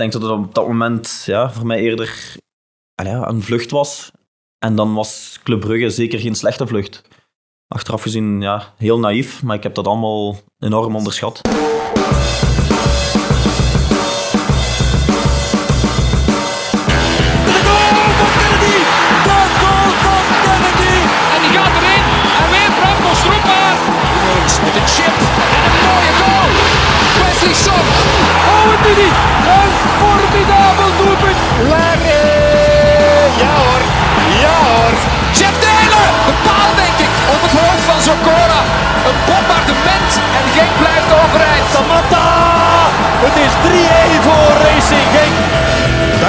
denk dat het op dat moment ja, voor mij eerder ja, een vlucht was. En dan was Club Brugge zeker geen slechte vlucht. Achteraf gezien, ja, heel naïef, maar ik heb dat allemaal enorm onderschat.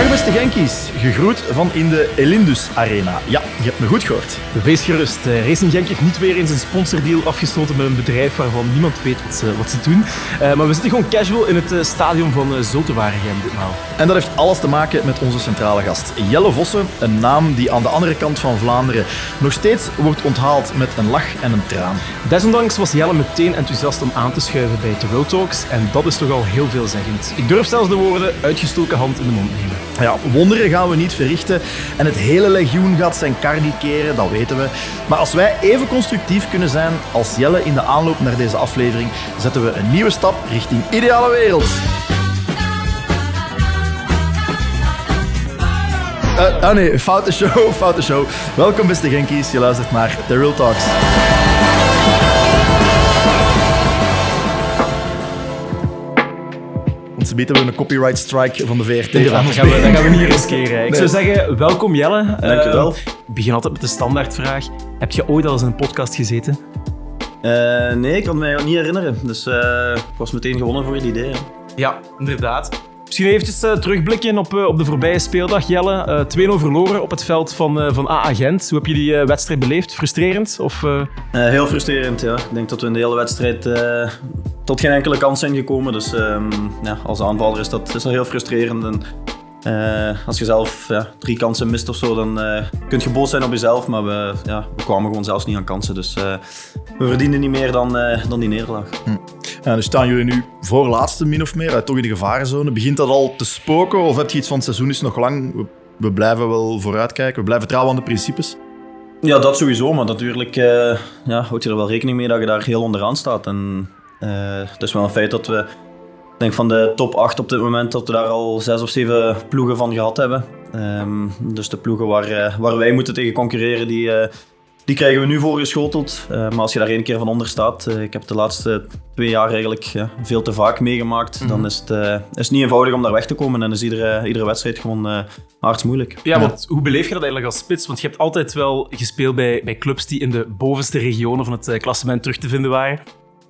Dag beste Genkies, gegroet van in de Elindus Arena. Ja, je hebt me goed gehoord. Wees gerust, eh, Racing Genk heeft niet weer eens een sponsordeal afgesloten met een bedrijf waarvan niemand weet wat ze, wat ze doen. Eh, maar we zitten gewoon casual in het eh, stadion van Zultewaregem ditmaal. En dat heeft alles te maken met onze centrale gast, Jelle Vossen. Een naam die aan de andere kant van Vlaanderen nog steeds wordt onthaald met een lach en een traan. Desondanks was Jelle meteen enthousiast om aan te schuiven bij The World Talks en dat is toch al heel veelzeggend. Ik durf zelfs de woorden uitgestoken hand in de mond nemen. Ja, wonderen gaan we niet verrichten en het hele legioen gaat zijn kar niet keren, dat weten we. Maar als wij even constructief kunnen zijn als Jelle in de aanloop naar deze aflevering, zetten we een nieuwe stap richting ideale wereld. Uh, ah nee, foute show, foute show. Welkom beste Genkies, je luistert naar The Real Talks. Ze bieden we een copyright strike van de VRT. Nee, dat, gaan we, dat gaan we niet riskeren. Ik Nee. zou zeggen, welkom Jelle. Dankjewel. Eh, Ik begin altijd met de standaardvraag. Heb je ooit al eens in een podcast gezeten? Eh, nee, ik kan me niet herinneren. Dus eh, ik was meteen gewonnen voor het idee. hè. Ja, inderdaad. Misschien eventjes eh, terugblikken op, eh, op de voorbije speeldag, Jelle. Eh 2-0 verloren op het veld van, van AA Gent. Hoe heb je die wedstrijd beleefd? Frustrerend? Of, heel frustrerend, ja. Ik denk dat we in de hele wedstrijd tot geen enkele kans zijn gekomen. Dus ehm, ja, als aanvaller is dat, is dat heel frustrerend. En, als je zelf ja, drie kansen mist of zo, dan kun je boos zijn op jezelf. Maar we, ja, we kwamen gewoon zelfs niet aan kansen. Dus we verdienen niet meer dan, eh, dan die nederlaag. Ja, dus staan jullie nu voor laatste min of meer, toch in de gevarenzone. Begint dat al te spoken of heb je iets van het seizoen is nog lang? We, we blijven wel vooruitkijken, we blijven trouw aan de principes. Ja, dat sowieso. Maar natuurlijk eh, ja, houd je er wel rekening mee dat je daar heel onderaan staat. En eh, het is wel een feit dat we, ik denk van de top 8 op dit moment, dat we daar al zes of zeven ploegen van gehad hebben. Ehm, dus de ploegen waar, waar wij moeten tegen concurreren, die, die krijgen we nu voorgeschoteld. Eh, maar als je daar één keer van onder staat, eh, ik heb de laatste twee jaar eigenlijk ja, veel te vaak meegemaakt, dan is het, eh, is het niet eenvoudig om daar weg te komen. En is iedere, iedere wedstrijd gewoon hard moeilijk. Ja, want hoe beleef je dat eigenlijk als spits? Want je hebt altijd wel gespeeld bij, bij clubs die in de bovenste regionen van het klassement terug te vinden waren.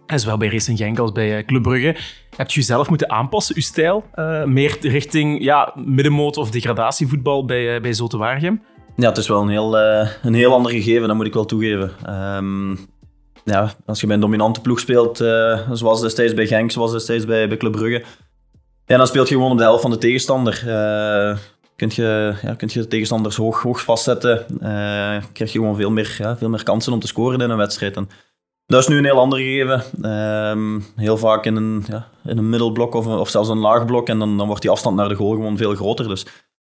En zowel bij Racing Genk als bij Club Brugge. Heb je jezelf moeten aanpassen, je stijl? meer richting ja, middenmoot of degradatievoetbal bij, uh, bij Waregem? Ja, het is wel een heel, eh, een heel ander gegeven, dat moet ik wel toegeven. Ehm, ja, als je bij een dominante ploeg speelt, eh, zoals destijds bij Genk, zoals destijds bij, bij Club Brugge, ja, dan speelt je gewoon op de helft van de tegenstander. Eh kunt je, ja, kunt je de tegenstanders hoog, hoog vastzetten, eh, krijg je gewoon veel meer, ja, veel meer kansen om te scoren in een wedstrijd. En dat is nu een heel ander gegeven. Ehm, heel vaak in een, ja, in een middelblok of, of zelfs een laag blok. En dan, dan wordt die afstand naar de goal gewoon veel groter. Dus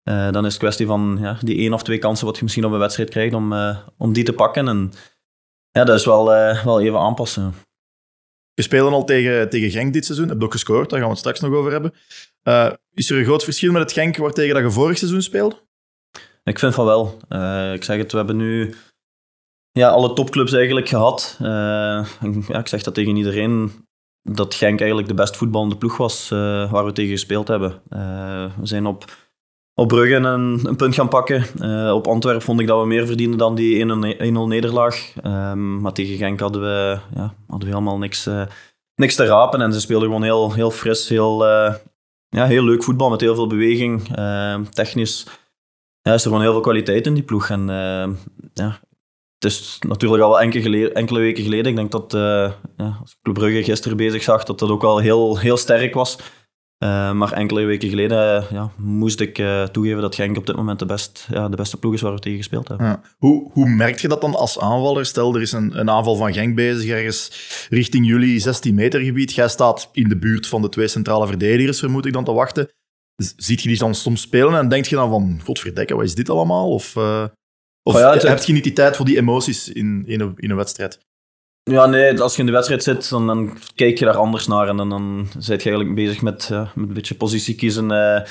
eh, dan is het kwestie van ja, die één of twee kansen wat je misschien op een wedstrijd krijgt om, eh, om die te pakken. En ja, dat is wel, eh, wel even aanpassen. We spelen al tegen, tegen Genk dit seizoen, heb je ook gescoord, daar gaan we het straks nog over hebben. Is er een groot verschil met het Genk waartegen dat je vorig seizoen speelde? Ik vind van wel. Ik zeg het, we hebben nu ja, alle topclubs eigenlijk gehad. Eh, en ja, ik zeg dat tegen iedereen, dat Genk eigenlijk de best voetballende ploeg was waar we tegen gespeeld hebben. We zijn op, op Brugge een, een punt gaan pakken. Eh, op Antwerpen vond ik dat we meer verdienden dan die 1-0 1-0 nederlaag. Ehm, maar tegen Genk hadden we, ja, hadden we helemaal niks, eh, niks te rapen. En ze speelden gewoon heel, heel fris, heel, eh, ja, heel leuk voetbal met heel veel beweging. eh, technisch ja, is er gewoon heel veel kwaliteit in die ploeg. En eh, ja, het is natuurlijk al wel enkele, enkele weken geleden. Ik denk dat ja, als ik Club Brugge gisteren bezig zag, dat dat ook wel heel, heel sterk was. Eh, maar enkele weken geleden eh, ja, moest ik eh, toegeven dat Genk op dit moment de, best, ja, de beste ploeg is waar we tegen gespeeld hebben. Ja. Hoe, hoe merk je dat dan als aanvaller? Stel, er is een, een aanval van Genk bezig, ergens richting jullie 16 meter gebied. Jij staat in de buurt van de twee centrale verdedigers, vermoed ik dan te wachten. Ziet je die dan soms spelen en denk je dan van, godverdekke, wat is dit allemaal? Of, of Oh ja, het- heb je niet die tijd voor die emoties in, in, een, in een wedstrijd? Ja, nee, als je in de wedstrijd zit, dan, dan kijk je daar anders naar. En dan, dan ben je eigenlijk bezig met, ja, met een beetje positie kiezen. eh,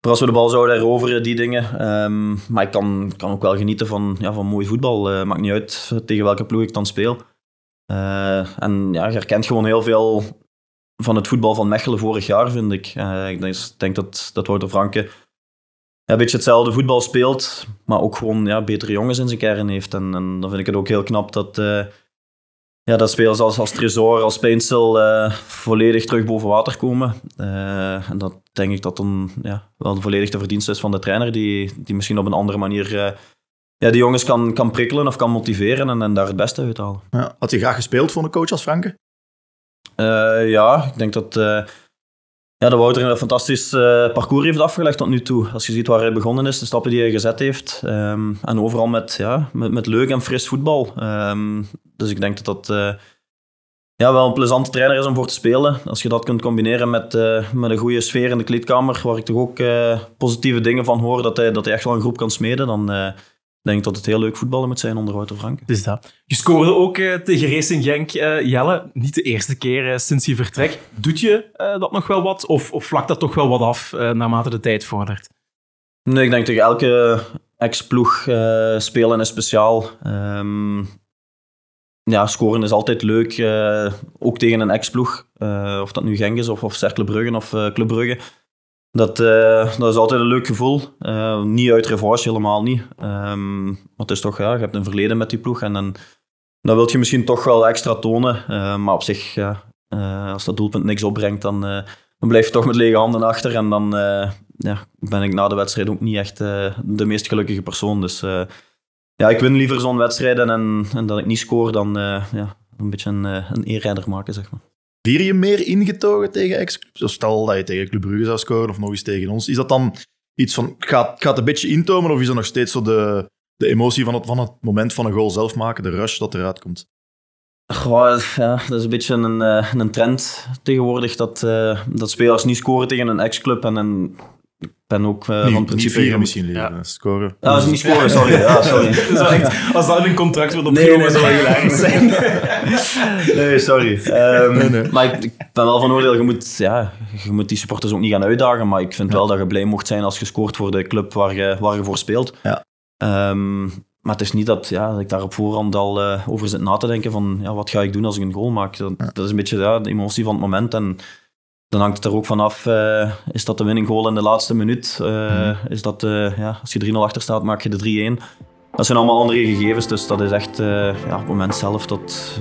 voor als we de bal zouden heroveren, die dingen. Ehm, maar ik kan, kan ook wel genieten van, ja, van mooi voetbal. Eh, maakt niet uit tegen welke ploeg ik dan speel. Eh, en ja, je herkent gewoon heel veel van het voetbal van Mechelen vorig jaar, vind ik. Eh, ik denk, dat, dat Wouter Franke een beetje hetzelfde voetbal speelt, maar ook gewoon ja, betere jongens in zijn kern heeft. En, en dan vind ik het ook heel knap dat, eh, ja, dat spelers als, als Tresor, als Peinsel eh, volledig terug boven water komen. Eh, en dat denk ik dat dan ja, wel volledig de verdienste is van de trainer, die, die misschien op een andere manier eh, ja, die jongens kan, kan prikkelen of kan motiveren en, en daar het beste uit halen. Ja. Had je graag gespeeld voor een coach als Franke? Ja, ik denk dat, ja, dat Wouter een fantastisch eh, parcours heeft afgelegd tot nu toe. Als je ziet waar hij begonnen is, de stappen die hij gezet heeft. ehm, en overal met, ja, met, met leuk en fris voetbal. Ehm, dus ik denk dat dat eh, ja, wel een plezante trainer is om voor te spelen. Als je dat kunt combineren met, eh, met een goede sfeer in de kleedkamer, waar ik toch ook positieve dingen van hoor, dat hij, dat hij echt wel een groep kan smeden, dan denk dat het heel leuk voetballen moet zijn onder Wouter Franke. Het is dat. Je scoorde ook eh, tegen Racing Genk, eh, Jelle. Niet de eerste keer eh, sinds je vertrek. Doet je dat nog wel wat? Of, of vlakt dat toch wel wat af naarmate de tijd vordert? Nee, ik denk tegen elke ex-ploeg spelen is speciaal. Ehm, ja, scoren is altijd leuk. ook tegen een ex-ploeg. Of dat nu Genk is of, of Cercle Brugge of Club Brugge. Dat, eh, dat is altijd een leuk gevoel. Eh, niet uit revanche, helemaal niet. Ehm, want het is toch, ja, je hebt een verleden met die ploeg. En dan, dan wil je misschien toch wel extra tonen. Eh, maar op zich, als dat doelpunt niks opbrengt, dan, dan blijf je toch met lege handen achter. En dan ja, ben ik na de wedstrijd ook niet echt de meest gelukkige persoon. Dus ja, ik win liever zo'n wedstrijden en, en dat ik niet scoor dan ja, een beetje een, een eerrijder maken, zeg maar. Vier je meer ingetogen tegen ex-clubs? Stel dat je tegen Club Brugge zou scoren of nog eens tegen ons. Is dat dan iets van, gaat, gaat een beetje intomen of is dat nog steeds zo de, de emotie van het, van het moment van een goal zelf maken, de rush dat eruit komt? Goh, ja, dat is een beetje een, eh, een trend tegenwoordig dat, eh, dat spelers niet scoren tegen een ex-club. En, en ik ben ook eh, van niet, het niet principe... vieren misschien Ja. scoren. Ah, dat is niet scoren, sorry. Ja, sorry. Dat echt, als dat een contract wordt Nee, opgenomen, nee, zou nee. dat hilarisch zijn. Nee, sorry. Ehm, Nee, nee. Maar ik, ik ben wel van oordeel, je moet, ja, je moet die supporters ook niet gaan uitdagen. Maar ik vind wel dat je blij mocht zijn als je scoort voor de club waar je, waar je voor speelt. Ja. Ehm, maar het is niet dat, ja, dat ik daar op voorhand al eh, over zit na te denken van ja, wat ga ik doen als ik een goal maak. Dat, dat is een beetje ja, de emotie van het moment. En dan hangt het er ook vanaf, eh is dat de winning goal in de laatste minuut? Eh, Is dat, eh, ja, als je 3-0 achter staat, maak je de 3-1. Dat zijn allemaal andere gegevens, dus dat is echt eh, ja, op het moment zelf dat,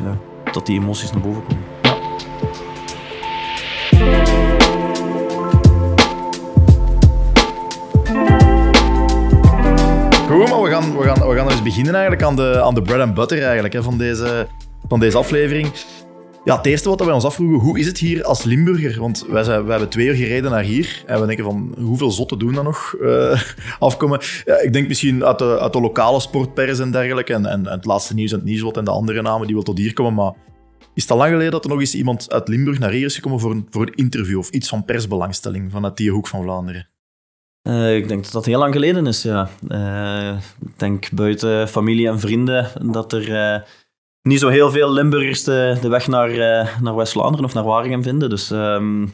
dat die emoties naar boven komen. Goed, maar we gaan, we, gaan, we gaan eens beginnen eigenlijk aan de, aan de bread and butter eigenlijk, hè, van, deze, van deze aflevering. Ja, het eerste wat wij ons afvroegen, hoe is het hier als Limburger? Want wij, zijn, wij hebben twee uur gereden naar hier en we denken van, hoeveel zotten doen dan nog eh, afkomen? Ik denk misschien uit de, uit de lokale sportpers en dergelijke en, en, het laatste nieuws en het nieuwsblad en de andere namen die wel tot hier komen, maar is het al lang geleden dat er nog eens iemand uit Limburg naar hier is gekomen voor een, voor een interview of iets van persbelangstelling vanuit die hoek van Vlaanderen? Eh, ik denk dat dat heel lang geleden is, ja. Eh, ik denk buiten familie en vrienden dat er niet zo heel veel Limburgers de, de weg naar, eh, naar West-Vlaanderen of naar Waregem vinden. Dus ehm,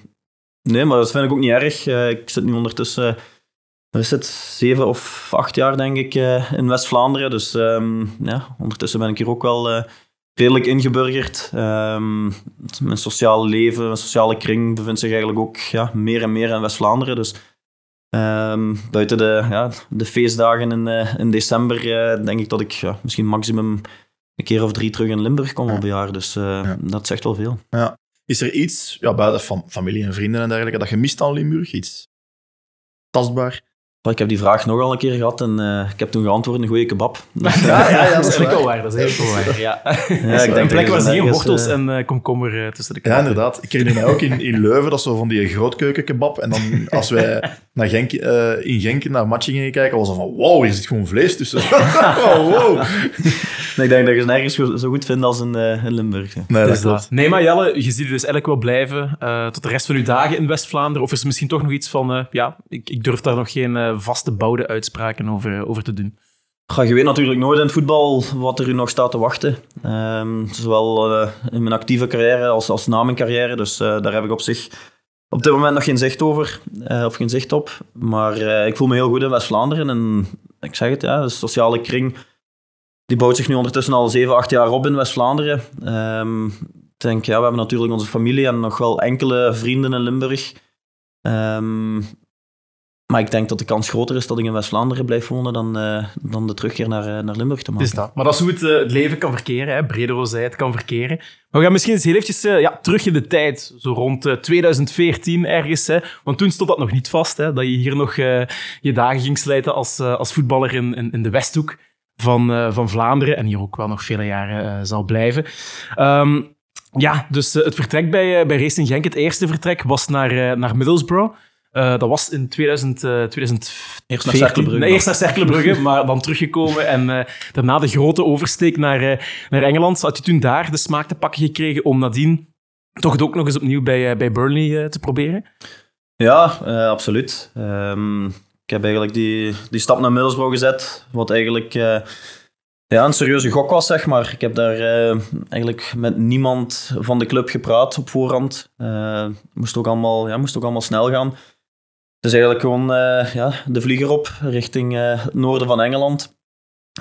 nee, maar dat vind ik ook niet erg. Eh, ik zit nu ondertussen, wat is het, zeven of acht jaar denk ik eh, in West-Vlaanderen. Dus ehm, ja, ondertussen ben ik hier ook wel redelijk ingeburgerd. Ehm, mijn sociale leven, mijn sociale kring bevindt zich eigenlijk ook ja, meer en meer in West-Vlaanderen. Dus buiten de, ja, de feestdagen in, in december denk ik dat ik ja, misschien maximum een keer of drie terug in Limburg kom op een jaar. Dus eh, dat zegt wel veel. Ja. Is er iets, ja, buiten van familie en vrienden en dergelijke, dat je mist aan Limburg? Iets tastbaar? Ik heb die vraag nogal een keer gehad en eh, ik heb toen geantwoord een goede kebab. Ja, ja, ja, dat is enkel waar. Dat is enkel waar. Ja. Ja, ik Een denk plek waar ze geen wortels eh, en eh, komkommer tussen de Ja, katten. inderdaad. Ik herinner mij ook in, in Leuven, dat zo van die grootkeukenkebab. En dan als wij naar Genk, eh, in Genk naar matchen gingen kijken, was het van wow, hier zit gewoon vlees tussen. oh, wow. ik denk dat je ze nergens zo zo goed vindt als in, eh, in Limburg. Nee, Dus dat klopt. dat. Nee, maar Jelle, je ziet er dus eigenlijk wel blijven eh, tot de rest van uw dagen in West-Vlaanderen. Of is er misschien toch nog iets van, eh, ja, ik, ik durf daar nog geen eh, vaste bouwde uitspraken over, over te doen. Ga je weet natuurlijk nooit in het voetbal wat er u nog staat te wachten. Ehm, zowel eh, in mijn actieve carrière als, als na mijn carrière. Dus eh, daar heb ik op zich op dit moment nog geen zicht over. eh, of geen zicht op. Maar eh, ik voel me heel goed in West-Vlaanderen. En ik zeg het, ja, de sociale kring die bouwt zich nu ondertussen al 7, 8 jaar op in West-Vlaanderen. Ehm, ik denk, ja, we hebben natuurlijk onze familie en nog wel enkele vrienden in Limburg. Ehm, maar ik denk dat de kans groter is dat ik in West-Vlaanderen blijf wonen dan, eh, dan de terugkeer naar, eh, naar Limburg te maken. is dat. Maar dat is hoe het, eh, leven kan verkeren. Hè. Zei het kan verkeren. Maar we gaan misschien eens heel eventjes ja, terug in de tijd. Zo rond eh, 2014 ergens. Hè. Want toen stond dat nog niet vast. Hè, dat je hier nog je dagen ging slijten als, als voetballer in, in de Westhoek van, eh, van Vlaanderen. En hier ook wel nog vele jaren eh, zal blijven. Ehm, ja, dus eh, het vertrek bij, bij Racing Genk, het eerste vertrek, was naar, naar Middlesbrough. Dat was in 2000, eh 2014. Eerst naar Cerkelenbrugge. Nee, eerst naar Cerkelenbrugge, maar dan teruggekomen. En daarna de grote oversteek naar, naar Engeland. Had je toen daar de smaak te pakken gekregen om nadien toch het ook nog eens opnieuw bij, bij Burnley te proberen? Ja, absoluut. Ehm, ik heb eigenlijk die, die stap naar Middlesbrough gezet, wat eigenlijk eh, ja, een serieuze gok was, zeg maar. Ik heb daar eh, eigenlijk met niemand van de club gepraat op voorhand. Eh, moest, ook allemaal, ja, moest ook allemaal snel gaan. Dus eigenlijk gewoon ja, de vlieger op richting het noorden van Engeland.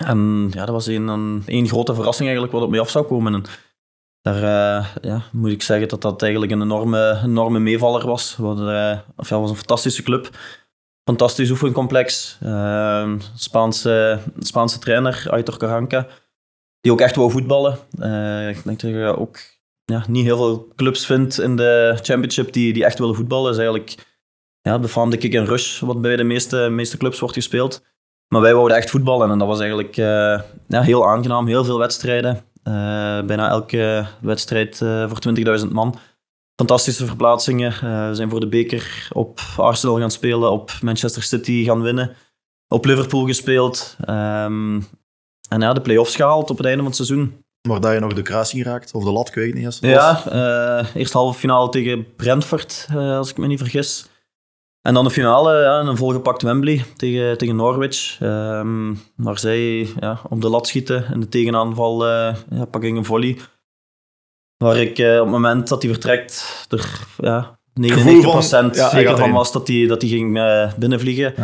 En ja, dat was een, een, een grote verrassing eigenlijk wat op mij af zou komen. En daar ja, moet ik zeggen dat dat eigenlijk een enorme, enorme meevaller was. Wat, of ja, was een fantastische club. Fantastisch oefencomplex. Eh, Spaanse, Spaanse trainer, Aitor Carranca. Die ook echt wou voetballen. Eh, ik denk dat je ook ja, niet heel veel clubs vindt in de championship die, die echt willen voetballen. is eigenlijk ja, befaamde kick and rush wat bij de meeste, meeste clubs wordt gespeeld. Maar wij wouden echt voetballen en dat was eigenlijk eh, ja, heel aangenaam. Heel veel wedstrijden. Eh, bijna elke wedstrijd voor 20.000 man. Fantastische verplaatsingen. Eh, we zijn voor de beker op Arsenal gaan spelen, op Manchester City gaan winnen, op Liverpool gespeeld. Ehm, en ja, de play-offs gehaald op het einde van het seizoen. Maar dat je nog de kruising raakt, of de lat, ik weet niet. Als het. Ja, eh eerst halve finale tegen Brentford, eh, als ik me niet vergis. En dan de finale, ja, in een volgepakt Wembley tegen, tegen Norwich. ehm, waar zij ja, op de lat schieten in de tegenaanval ja, pak ik een volley. Waar ik eh, op het moment dat hij vertrekt er ja, 99% Gevoel van, ja, zeker van was dat hij, dat hij ging eh, binnenvliegen.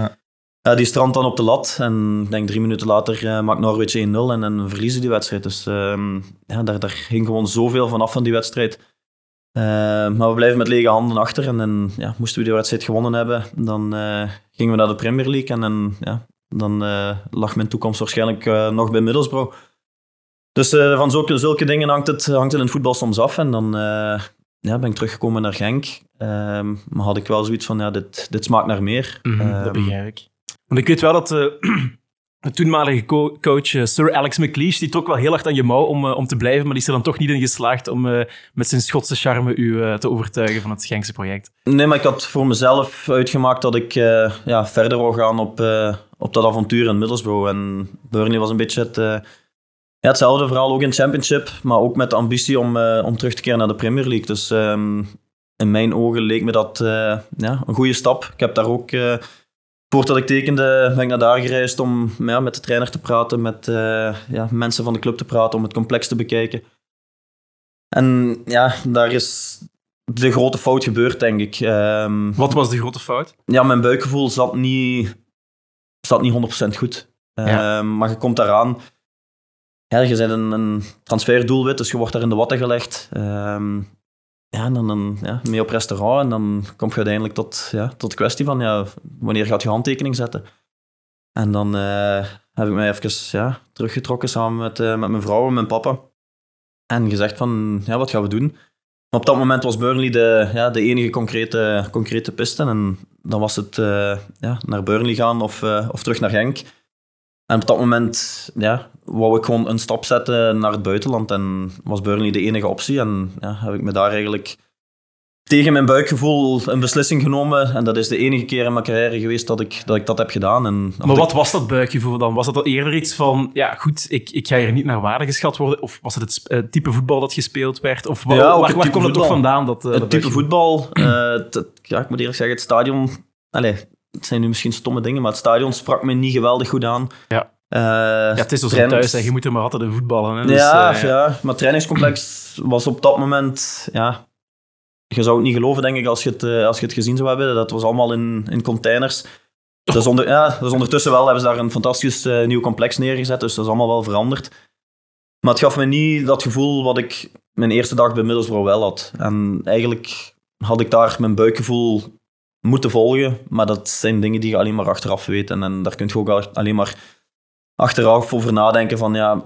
Ja. Die strandt dan op de lat en ik denk drie minuten later eh, maakt Norwich 1-0 en dan verliezen die wedstrijd. Dus ehm, ja, daar, daar ging gewoon zoveel vanaf van die wedstrijd. Eh, maar we blijven met lege handen achter en dan ja, moesten we die wedstrijd gewonnen hebben. Dan gingen we naar de Premier League en dan, ja, dan lag mijn toekomst waarschijnlijk nog bij Middlesbrough. Dus eh, van zulke, zulke dingen hangt het, hangt het in het voetbal soms af. En dan eh, ja, ben ik teruggekomen naar Genk. Ehm, maar had ik wel zoiets van, ja, dit, dit smaakt naar meer. dat Ehm, begrijp ik. Want ik weet wel dat eh, de toenmalige co- coach Sir Alex McLeish, die trok wel heel hard aan je mouw om, om te blijven, maar die is er dan toch niet in geslaagd om met zijn Schotse charme u te overtuigen van het Genkse project. Nee, maar ik had voor mezelf uitgemaakt dat ik ja, verder wou gaan op, op dat avontuur in Middlesbrough. En Burnley was een beetje het, ja, hetzelfde verhaal, ook in Championship, maar ook met de ambitie om, eh, om terug te keren naar de Premier League. Dus ehm, in mijn ogen leek me dat eh, ja, een goede stap. Ik heb daar ook, eh, voordat ik tekende, ben ik naar daar gereisd om ja, met de trainer te praten, met ja, mensen van de club te praten, om het complex te bekijken. En ja, daar is de grote fout gebeurd, denk ik. Ehm, Wat was de grote fout? ja, mijn buikgevoel zat niet, zat niet 100% goed. Ja. Ehm, maar je komt daaraan. Ja, je bent een, transferdoelwit, dus je wordt daar in de watten gelegd. Ehm, ja, en dan, dan ja, mee op restaurant. En dan kom je uiteindelijk tot, ja, tot de kwestie van ja, wanneer gaat je handtekening zetten. En dan eh, heb ik mij even ja, teruggetrokken samen met, eh, met mijn vrouw en mijn papa. En gezegd van, ja, wat gaan we doen? Op dat moment was Burnley de, ja, de enige concrete, concrete piste. En dan was het eh, ja, naar Burnley gaan of, of terug naar Genk. En op dat moment ja, wou ik gewoon een stap zetten naar het buitenland. En was Burnley de enige optie. En ja, heb ik me daar eigenlijk tegen mijn buikgevoel een beslissing genomen. En dat is de enige keer in mijn carrière geweest dat ik dat, ik dat heb gedaan. En maar wat was dat buikgevoel dan? Was dat dan eerder iets van, ja goed, ik, ik ga hier niet naar waarde geschat worden? Of was het het uh, type voetbal dat gespeeld werd? Of waar, ja, waar, waar komt het toch vandaan? Dat, uh, het type voetbal, uh, het, ja, ik moet eerlijk zeggen, het stadion... Allez, het zijn nu misschien stomme dingen, maar het stadion sprak me niet geweldig goed aan. Ja. ja, het is zo thuis, hè. je moet er maar altijd in voetballen. Hè. Dus, ja, ja, maar het trainingscomplex was op dat moment... Ja, je zou het niet geloven, denk ik, als je het, uh, als je het gezien zou hebben. Dat was allemaal in, in containers. Dus, onder, ja, dus ondertussen wel hebben ze daar een fantastisch uh, nieuw complex neergezet. Dus dat is allemaal wel veranderd. Maar het gaf me niet dat gevoel wat ik mijn eerste dag bij Middlesbrough wel had. En eigenlijk had ik daar mijn buikgevoel moeten volgen. Maar dat zijn dingen die je alleen maar achteraf weet. En, en daar kun je ook alleen maar achteraf over nadenken van ja,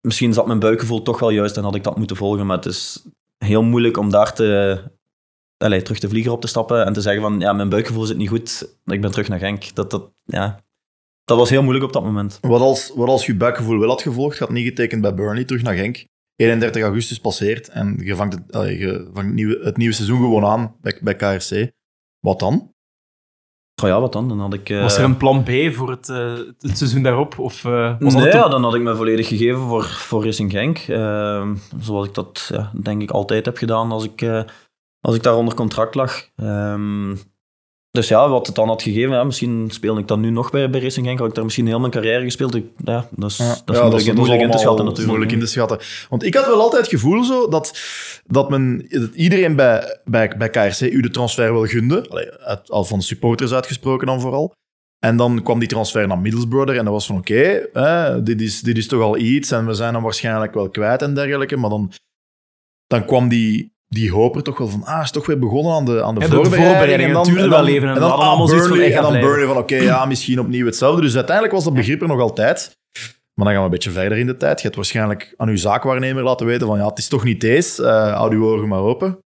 misschien zat mijn buikgevoel toch wel juist en had ik dat moeten volgen. Maar het is heel moeilijk om daar te, allee, terug de vlieger op te stappen en te zeggen van ja, mijn buikgevoel zit niet goed, ik ben terug naar Genk. Dat, dat, ja, dat was heel moeilijk op dat moment. Wat als, wat als je buikgevoel wel had gevolgd, had niet getekend bij Burnley, terug naar Genk. 31 augustus passeert en je vangt het, je vangt nieuwe, het nieuwe seizoen gewoon aan bij, bij KRC. Wat dan? Oh ja, wat dan? dan had ik, uh... Was er een plan B voor het, uh, het seizoen daarop? Of, uh, was nee, dat ja, dan had ik me volledig gegeven voor, voor Racing Genk. Ehm, zoals ik dat ja, denk ik altijd heb gedaan als ik als ik daar onder contract lag. Um, dus ja, wat het dan had gegeven, ja, misschien speelde ik dan nu nog bij, bij Racing Genk, had ik daar misschien heel mijn carrière gespeeld. Ik, ja, dat is, ja, dat is ja, moeilijk, dat is, moeilijk in te schatten natuurlijk. Moeilijk in te schatten. Want ik had wel altijd het gevoel zo dat, dat, men, dat iedereen bij, bij, bij KRC u de transfer wel gunde. Allee, uit, al van de supporters uitgesproken dan vooral. En dan kwam die transfer naar Middlesbrough en dat was van oké, okay, dit, is, dit is toch al iets en we zijn hem waarschijnlijk wel kwijt en dergelijke. Maar dan, dan kwam die die hopen toch wel van, ah, is toch weer begonnen aan de, aan de, ja, voorbereiding. De voorbereiding en dan, en dan, wel even. En, en dan, dan allemaal Burnley, van, en dan Burnley van, oké, okay, ja, misschien opnieuw hetzelfde. Dus uiteindelijk was dat begrip er nog altijd. Maar dan gaan we een beetje verder in de tijd. Je hebt waarschijnlijk aan uw zaakwaarnemer laten weten van, ja, het is toch niet deze. Uh, houd uw ogen maar open.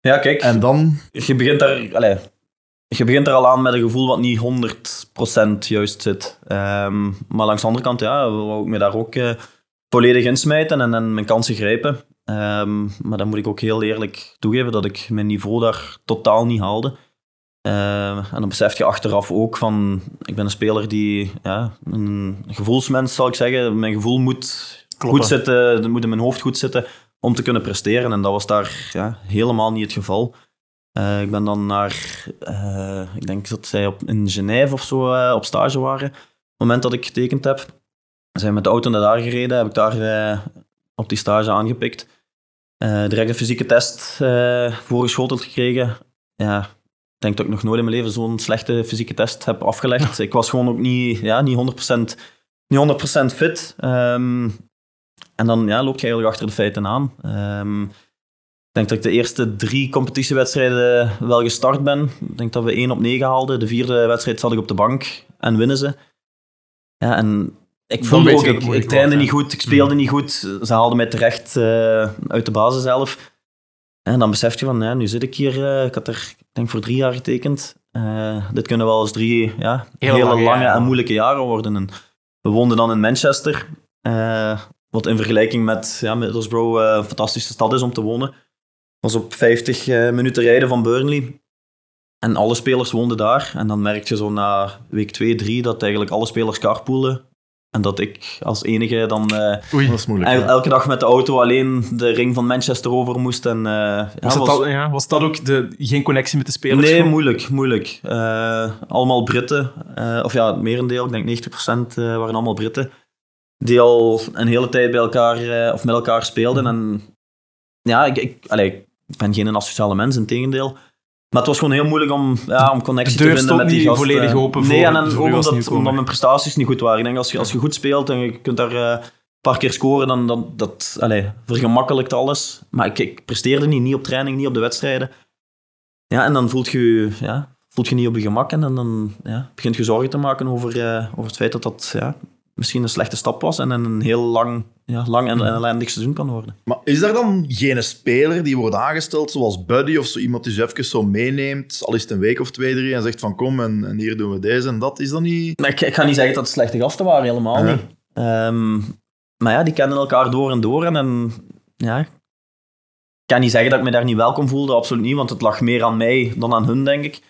Ja, kijk. En dan... Je begint daar... Allez, je begint er al aan met een gevoel wat niet 100% juist zit. Um, maar langs de andere kant, ja, wou ik me daar ook uh, volledig insmijten en, en mijn kansen grijpen. Um, maar dan moet ik ook heel eerlijk toegeven dat ik mijn niveau daar totaal niet haalde. Uh, en dan besef je achteraf ook van, ik ben een speler die, ja, een gevoelsmens zal ik zeggen. Mijn gevoel moet goed zitten, moet in mijn hoofd goed zitten om te kunnen presteren. En dat was daar ja, helemaal niet het geval. Uh, ik ben dan naar, uh, ik denk dat zij op, in Genève of zo uh, op stage waren. Op het moment dat ik getekend heb, zijn met de auto naar daar gereden, heb ik daar op die stage aangepikt. Uh, direct een fysieke test uh, voorgeschoteld gekregen. Ja, ik denk dat ik nog nooit in mijn leven zo'n slechte fysieke test heb afgelegd. ik was gewoon ook niet, ja, niet 100%, niet 100% fit. Um, en dan ja, loop je eigenlijk achter de feiten aan. Um, ik denk dat ik de eerste drie competitiewedstrijden wel gestart ben. Ik denk dat we 1 op 9 haalden. De vierde wedstrijd zat ik op de bank en winnen ze. Ja, en ik voelde ook, ik, ik trainde niet goed, ik speelde mm. niet goed. Ze haalden mij terecht uh, uit de basis zelf. En dan besef je van, ja, nu zit ik hier, uh, ik had er, ik denk voor drie jaar getekend. Uh, dit kunnen wel eens drie ja, hele, hele lange, lange en moeilijke jaren worden. En we woonden dan in Manchester, wat in vergelijking met ja, Middlesbrough een fantastische stad is om te wonen. was op 50 minuten rijden van Burnley. En alle spelers woonden daar. En dan merk je zo na week 2, 3 dat eigenlijk alle spelers carpoolen en dat ik als enige dan uh, Oei, dat is moeilijk, el elke dag met de auto alleen de ring van Manchester over moest. En, uh, was, ja, was, dat, ja, was dat ook de, geen connectie met de spelers? Nee, moeilijk. moeilijk. Uh, allemaal Britten. of ja, het merendeel, ik denk 90% waren allemaal Britten. Die al een hele tijd bij elkaar, of met elkaar speelden. En ja, ik, ik, allez, ik ben geen asociale mens, in tegendeel. Maar het was gewoon heel moeilijk om, ja, om connectie te vinden met die gasten. volledig open Nee, en, en ook omdat, omdat, mijn prestaties niet goed waren. Ik denk, als je, als je goed speelt en je kunt daar uh, een paar keer scoren, dan, dan dat, allez, vergemakkelijkt alles. Maar ik, ik presteerde niet, niet op training, niet op de wedstrijden. Ja, en dan voelt je, ja, voelt je niet op je gemak en dan ja, begint je zorgen te maken over, uh, over het feit dat dat ja, misschien een slechte stap was en een heel lang, ja, lang en, en ellendig seizoen kan worden. Maar is er dan geen speler die wordt aangesteld, zoals Buddy of zo iemand die zo even zo meeneemt, al is het een week of twee, drie, en zegt van kom en, en hier doen we deze en dat? Is dat niet... ik, ik, ga niet zeggen dat het slechte gasten waren, helemaal niet. Um, maar ja, die kennen elkaar door en door en, en ja, kan niet zeggen dat ik me daar niet welkom voelde, absoluut niet, want het lag meer aan mij dan aan hun, denk ik.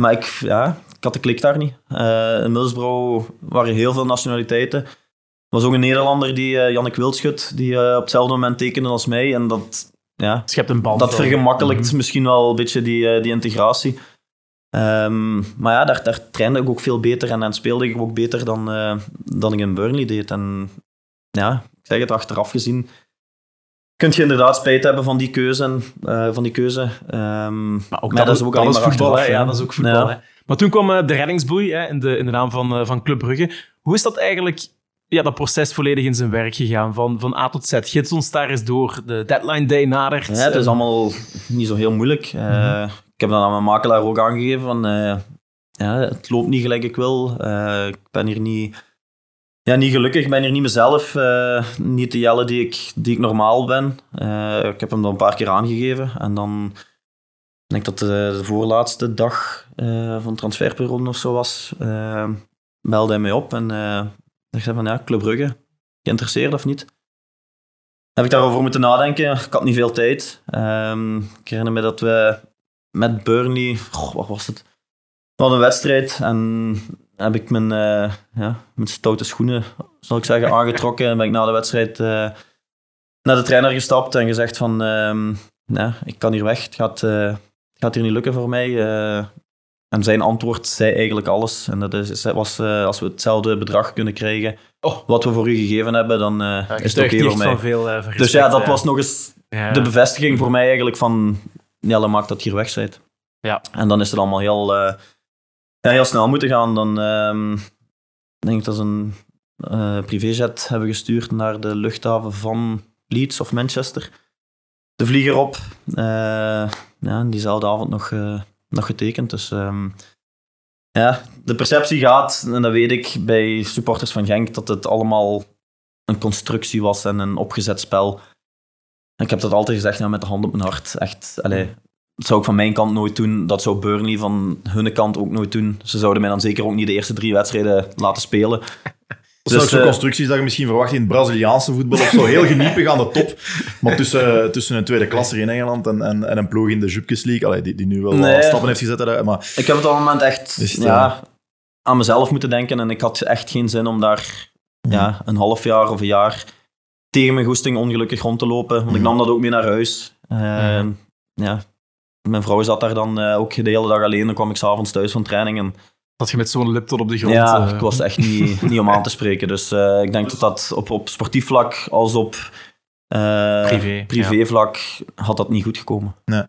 Maar ik, ja, ik had de klik daar niet. Uh, in Middlesbrough waren heel veel nationaliteiten. Er was ook een Nederlander, die, uh, Jannik Wildschut, die uh, op hetzelfde moment tekende als mij. En dat, ja, Schept een band. dat vergemakkelijkt Mhm. misschien wel een beetje die, die integratie. Ehm, maar ja, daar, daar trainde ik ook veel beter en, en speelde ik ook beter dan, dan ik in Burnley deed. En ja, ik zeg het achteraf gezien. Kun je inderdaad spijt hebben van die keuze. Uh, van die keuze. Um, maar ook dat, dat, is ook dat is voetbal. Hè? Ja, dat is ook voetbal. Ja. Hè? Maar toen kwam uh, de reddingsboei hè, in, de, in de naam van, uh, van Club Brugge. Hoe is dat eigenlijk, ja, dat proces volledig in zijn werk gegaan? Van, van A tot Z. Gids ons daar eens door. De deadline day nadert. Ja, het is allemaal niet zo heel moeilijk. Mm -hmm. Ik heb dat aan mijn makelaar ook aangegeven. Van, ja, het loopt niet gelijk ik wil. ik ben hier niet ja, niet gelukkig. Ik ben hier niet mezelf. Uh, niet de Jelle die ik, die ik normaal ben. Uh, ik heb hem dat een paar keer aangegeven. En dan ik denk dat de, voorlaatste dag uh, van de transferperiode of zo was. belde hij mij op en ik zei van ja, Club Brugge, geïnteresseerd of niet? Heb ik daarover moeten nadenken. Ik had niet veel tijd. Um, ik herinner me dat we met Burnley, wat was het? We hadden een wedstrijd en heb ik mijn, uh, ja, mijn stoute schoenen, zal ik zeggen, aangetrokken. En ben ik na de wedstrijd uh, naar de trainer gestapt en gezegd van, ja, ik kan hier weg, het gaat, uh, gaat hier niet lukken voor mij. En zijn antwoord zei eigenlijk alles. En dat is, was, als we hetzelfde bedrag kunnen krijgen, oh. wat we voor u gegeven hebben, dan ja, is het oké okay voor mij. Veel, respect, dus ja, dat was nog eens ja. de bevestiging voor mij eigenlijk van, Jelle maakt dat hier weg bent. Ja. En dan is het allemaal heel ja, heel snel moeten gaan. Dan um, denk ik dat ze een uh, privéjet hebben gestuurd naar de luchthaven van Leeds of Manchester. De vlieger op. Uh, ja, diezelfde avond nog, uh, nog getekend. Dus um, ja, de perceptie gaat, en dat weet ik bij supporters van Genk, dat het allemaal een constructie was en een opgezet spel. Ik heb dat altijd gezegd, ja, met de hand op mijn hart. Echt, allez, dat zou ik van mijn kant nooit doen. Dat zou Burnley van hun kant ook nooit doen. Ze zouden mij dan zeker ook niet de eerste drie wedstrijden laten spelen. Dat zijn dus, ook zo'n constructies dat je misschien verwacht in het Braziliaanse voetbal of zo. Heel geniepig aan de top. Maar tussen, tussen een tweede klasse in Engeland en, en, en een ploeg in de Jupkes League, allee, die, die nu wel nee, stappen heeft gezet. Hè, maar... Ik heb op dat moment echt dus, ja, aan mezelf moeten denken. En ik had echt geen zin om daar ja, een half jaar of een jaar tegen mijn goesting ongelukkig rond te lopen. Want ik nam dat ook mee naar huis. Uh, ja, mijn vrouw zat daar dan uh, ook de hele dag alleen. Dan kwam ik s'avonds thuis van training. En... Dat je met zo'n laptop op de grond... Ja, uh... ik was echt niet, niet om aan te spreken. Dus uh, ik denk dat dat op, op sportief vlak als op privé, privévlak ja. had dat niet goed gekomen. Nee.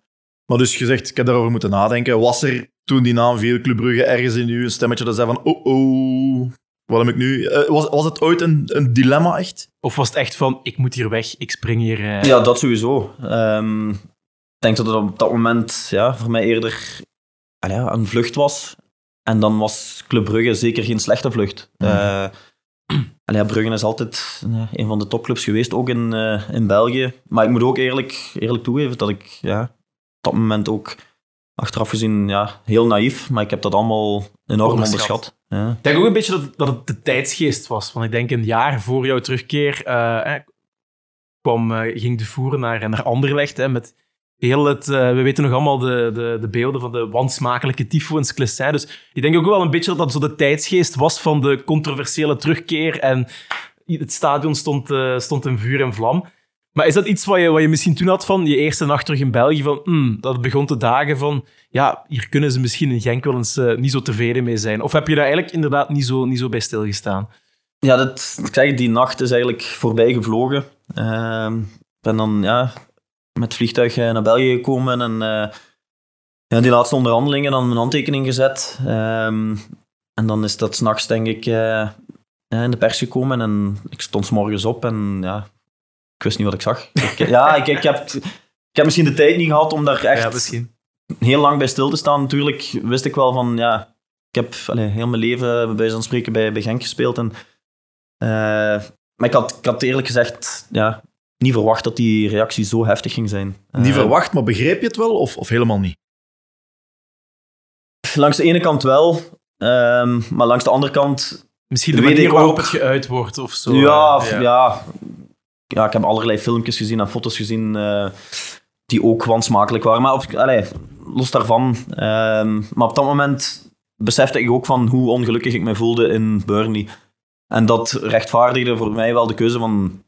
Maar dus gezegd, ik heb daarover moeten nadenken. Was er toen die naam veel Club Brugge ergens in u een stemmetje dat zei van oh oh, wat heb ik nu? was, was het ooit een, een dilemma echt? Of was het echt van ik moet hier weg, ik spring hier... Ja, dat sowieso. Um, denk dat het op dat moment ja, voor mij eerder ja, een vlucht was. En dan was Club Brugge zeker geen slechte vlucht. Mm. Uh, ja, Brugge is altijd uh, een van de topclubs geweest, ook in, uh, in België. Maar ik moet ook eerlijk, eerlijk toegeven dat ik ja, op dat moment ook achteraf gezien ja, heel naïef, maar ik heb dat allemaal enorm onderschat. onderschat. Ja. Ik denk ook een beetje dat, dat het de tijdsgeest was. Want ik denk een jaar voor jouw terugkeer eh, kwam, ging de voer naar, naar Anderlecht hè, met heel het, uh, we weten nog allemaal de, de, de beelden van de wansmakelijke tifo in Sclessin. Dus ik denk ook wel een beetje dat dat zo de tijdsgeest was van de controversiële terugkeer. En het stadion stond, uh, stond in vuur en vlam. Maar is dat iets wat je, wat je misschien toen had van je eerste nacht terug in België? Van, mm, dat begon te dagen van, ja, hier kunnen ze misschien in Genk wel eens uh, niet zo tevreden mee zijn. Of heb je daar eigenlijk inderdaad niet zo, niet zo bij stilgestaan? Ja, dat, ik die nacht is eigenlijk voorbij gevlogen. Ik ben dan, ja, met vliegtuig naar België gekomen en uh, ja, die laatste onderhandelingen dan mijn handtekening gezet. Um, en dan is dat s'nachts, denk ik, uh, in de pers gekomen en ik stond s morgens op en ja, ik wist niet wat ik zag. Ik, ja, ik, ik, heb, ik heb misschien de tijd niet gehad om daar echt ja, heel lang bij stil te staan. Natuurlijk wist ik wel van, ja, ik heb allez, heel mijn leven bij van spreken bij, bij Genk gespeeld. En, uh, maar ik had, ik had eerlijk gezegd, ja, niet verwacht dat die reactie zo heftig ging zijn. Niet uh, verwacht, maar begreep je het wel of, of helemaal niet? Langs de ene kant wel, um, maar langs de andere kant. Misschien de manier waarop ook, het geuit wordt of zo. Ja, ja. ja, ja. ik heb allerlei filmpjes gezien en foto's gezien. Uh, die ook wansmakelijk waren. Maar op, allee, los daarvan. ehm, maar op dat moment besefte ik ook van hoe ongelukkig ik me voelde in Burnley. En dat rechtvaardigde voor mij wel de keuze van...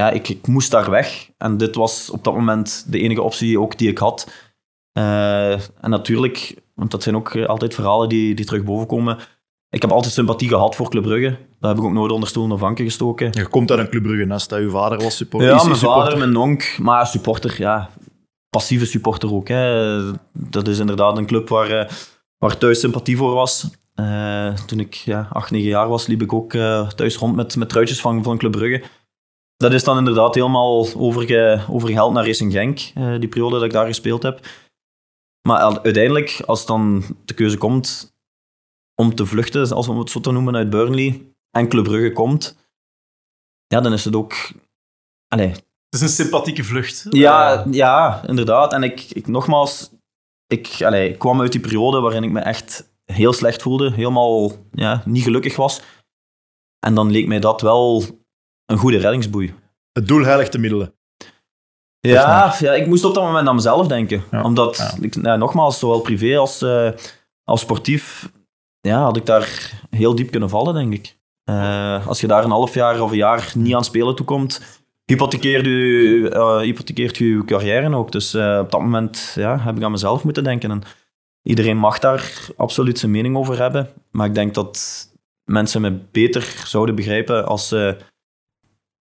Ja, ik, ik moest daar weg. En dit was op dat moment de enige optie ook die ik had. Eh, en natuurlijk, want dat zijn ook altijd verhalen die, die terug boven komen. Ik heb altijd sympathie gehad voor Club Brugge. Dat heb ik ook nooit onder stoelen of banken gestoken. Je komt uit een Club Brugge nest. Uw vader was supporter. Ja, mijn supporter? vader, mijn onk, maar supporter, ja. Passieve supporter ook. Hè. Dat is inderdaad een club waar, eh, waar thuis sympathie voor was. Eh, toen ik ja, 8, 9 jaar was, liep ik ook eh, thuis rond met, met truitjes van, van Club Brugge. Dat is dan inderdaad helemaal overge, overgehaald naar Racing Genk, eh, die periode dat ik daar gespeeld heb. Maar uiteindelijk, als dan de keuze komt om te vluchten, als we het zo te noemen, uit Burnley, en Club Brugge komt, ja, dan is het ook... Allee, Het is een sympathieke vlucht. ja, Eh, ja, inderdaad. En ik, ik nogmaals, ik, allee, ik kwam uit die periode waarin ik me echt heel slecht voelde, helemaal ja, niet gelukkig was. En dan leek mij dat wel een goede reddingsboei. Het doel heiligt de middelen. Ja, ja, ik moest op dat moment aan mezelf denken. Ja, Omdat, ja. ik, ja, nogmaals, zowel privé als, eh, als sportief, ja, had ik daar heel diep kunnen vallen, denk ik. Eh, als je daar een half jaar of een jaar niet aan spelen toekomt, hypothekeert je, eh, hypothekeert je carrière ook. Dus op dat moment ja, heb ik aan mezelf moeten denken. En iedereen mag daar absoluut zijn mening over hebben. Maar ik denk dat mensen me beter zouden begrijpen als ze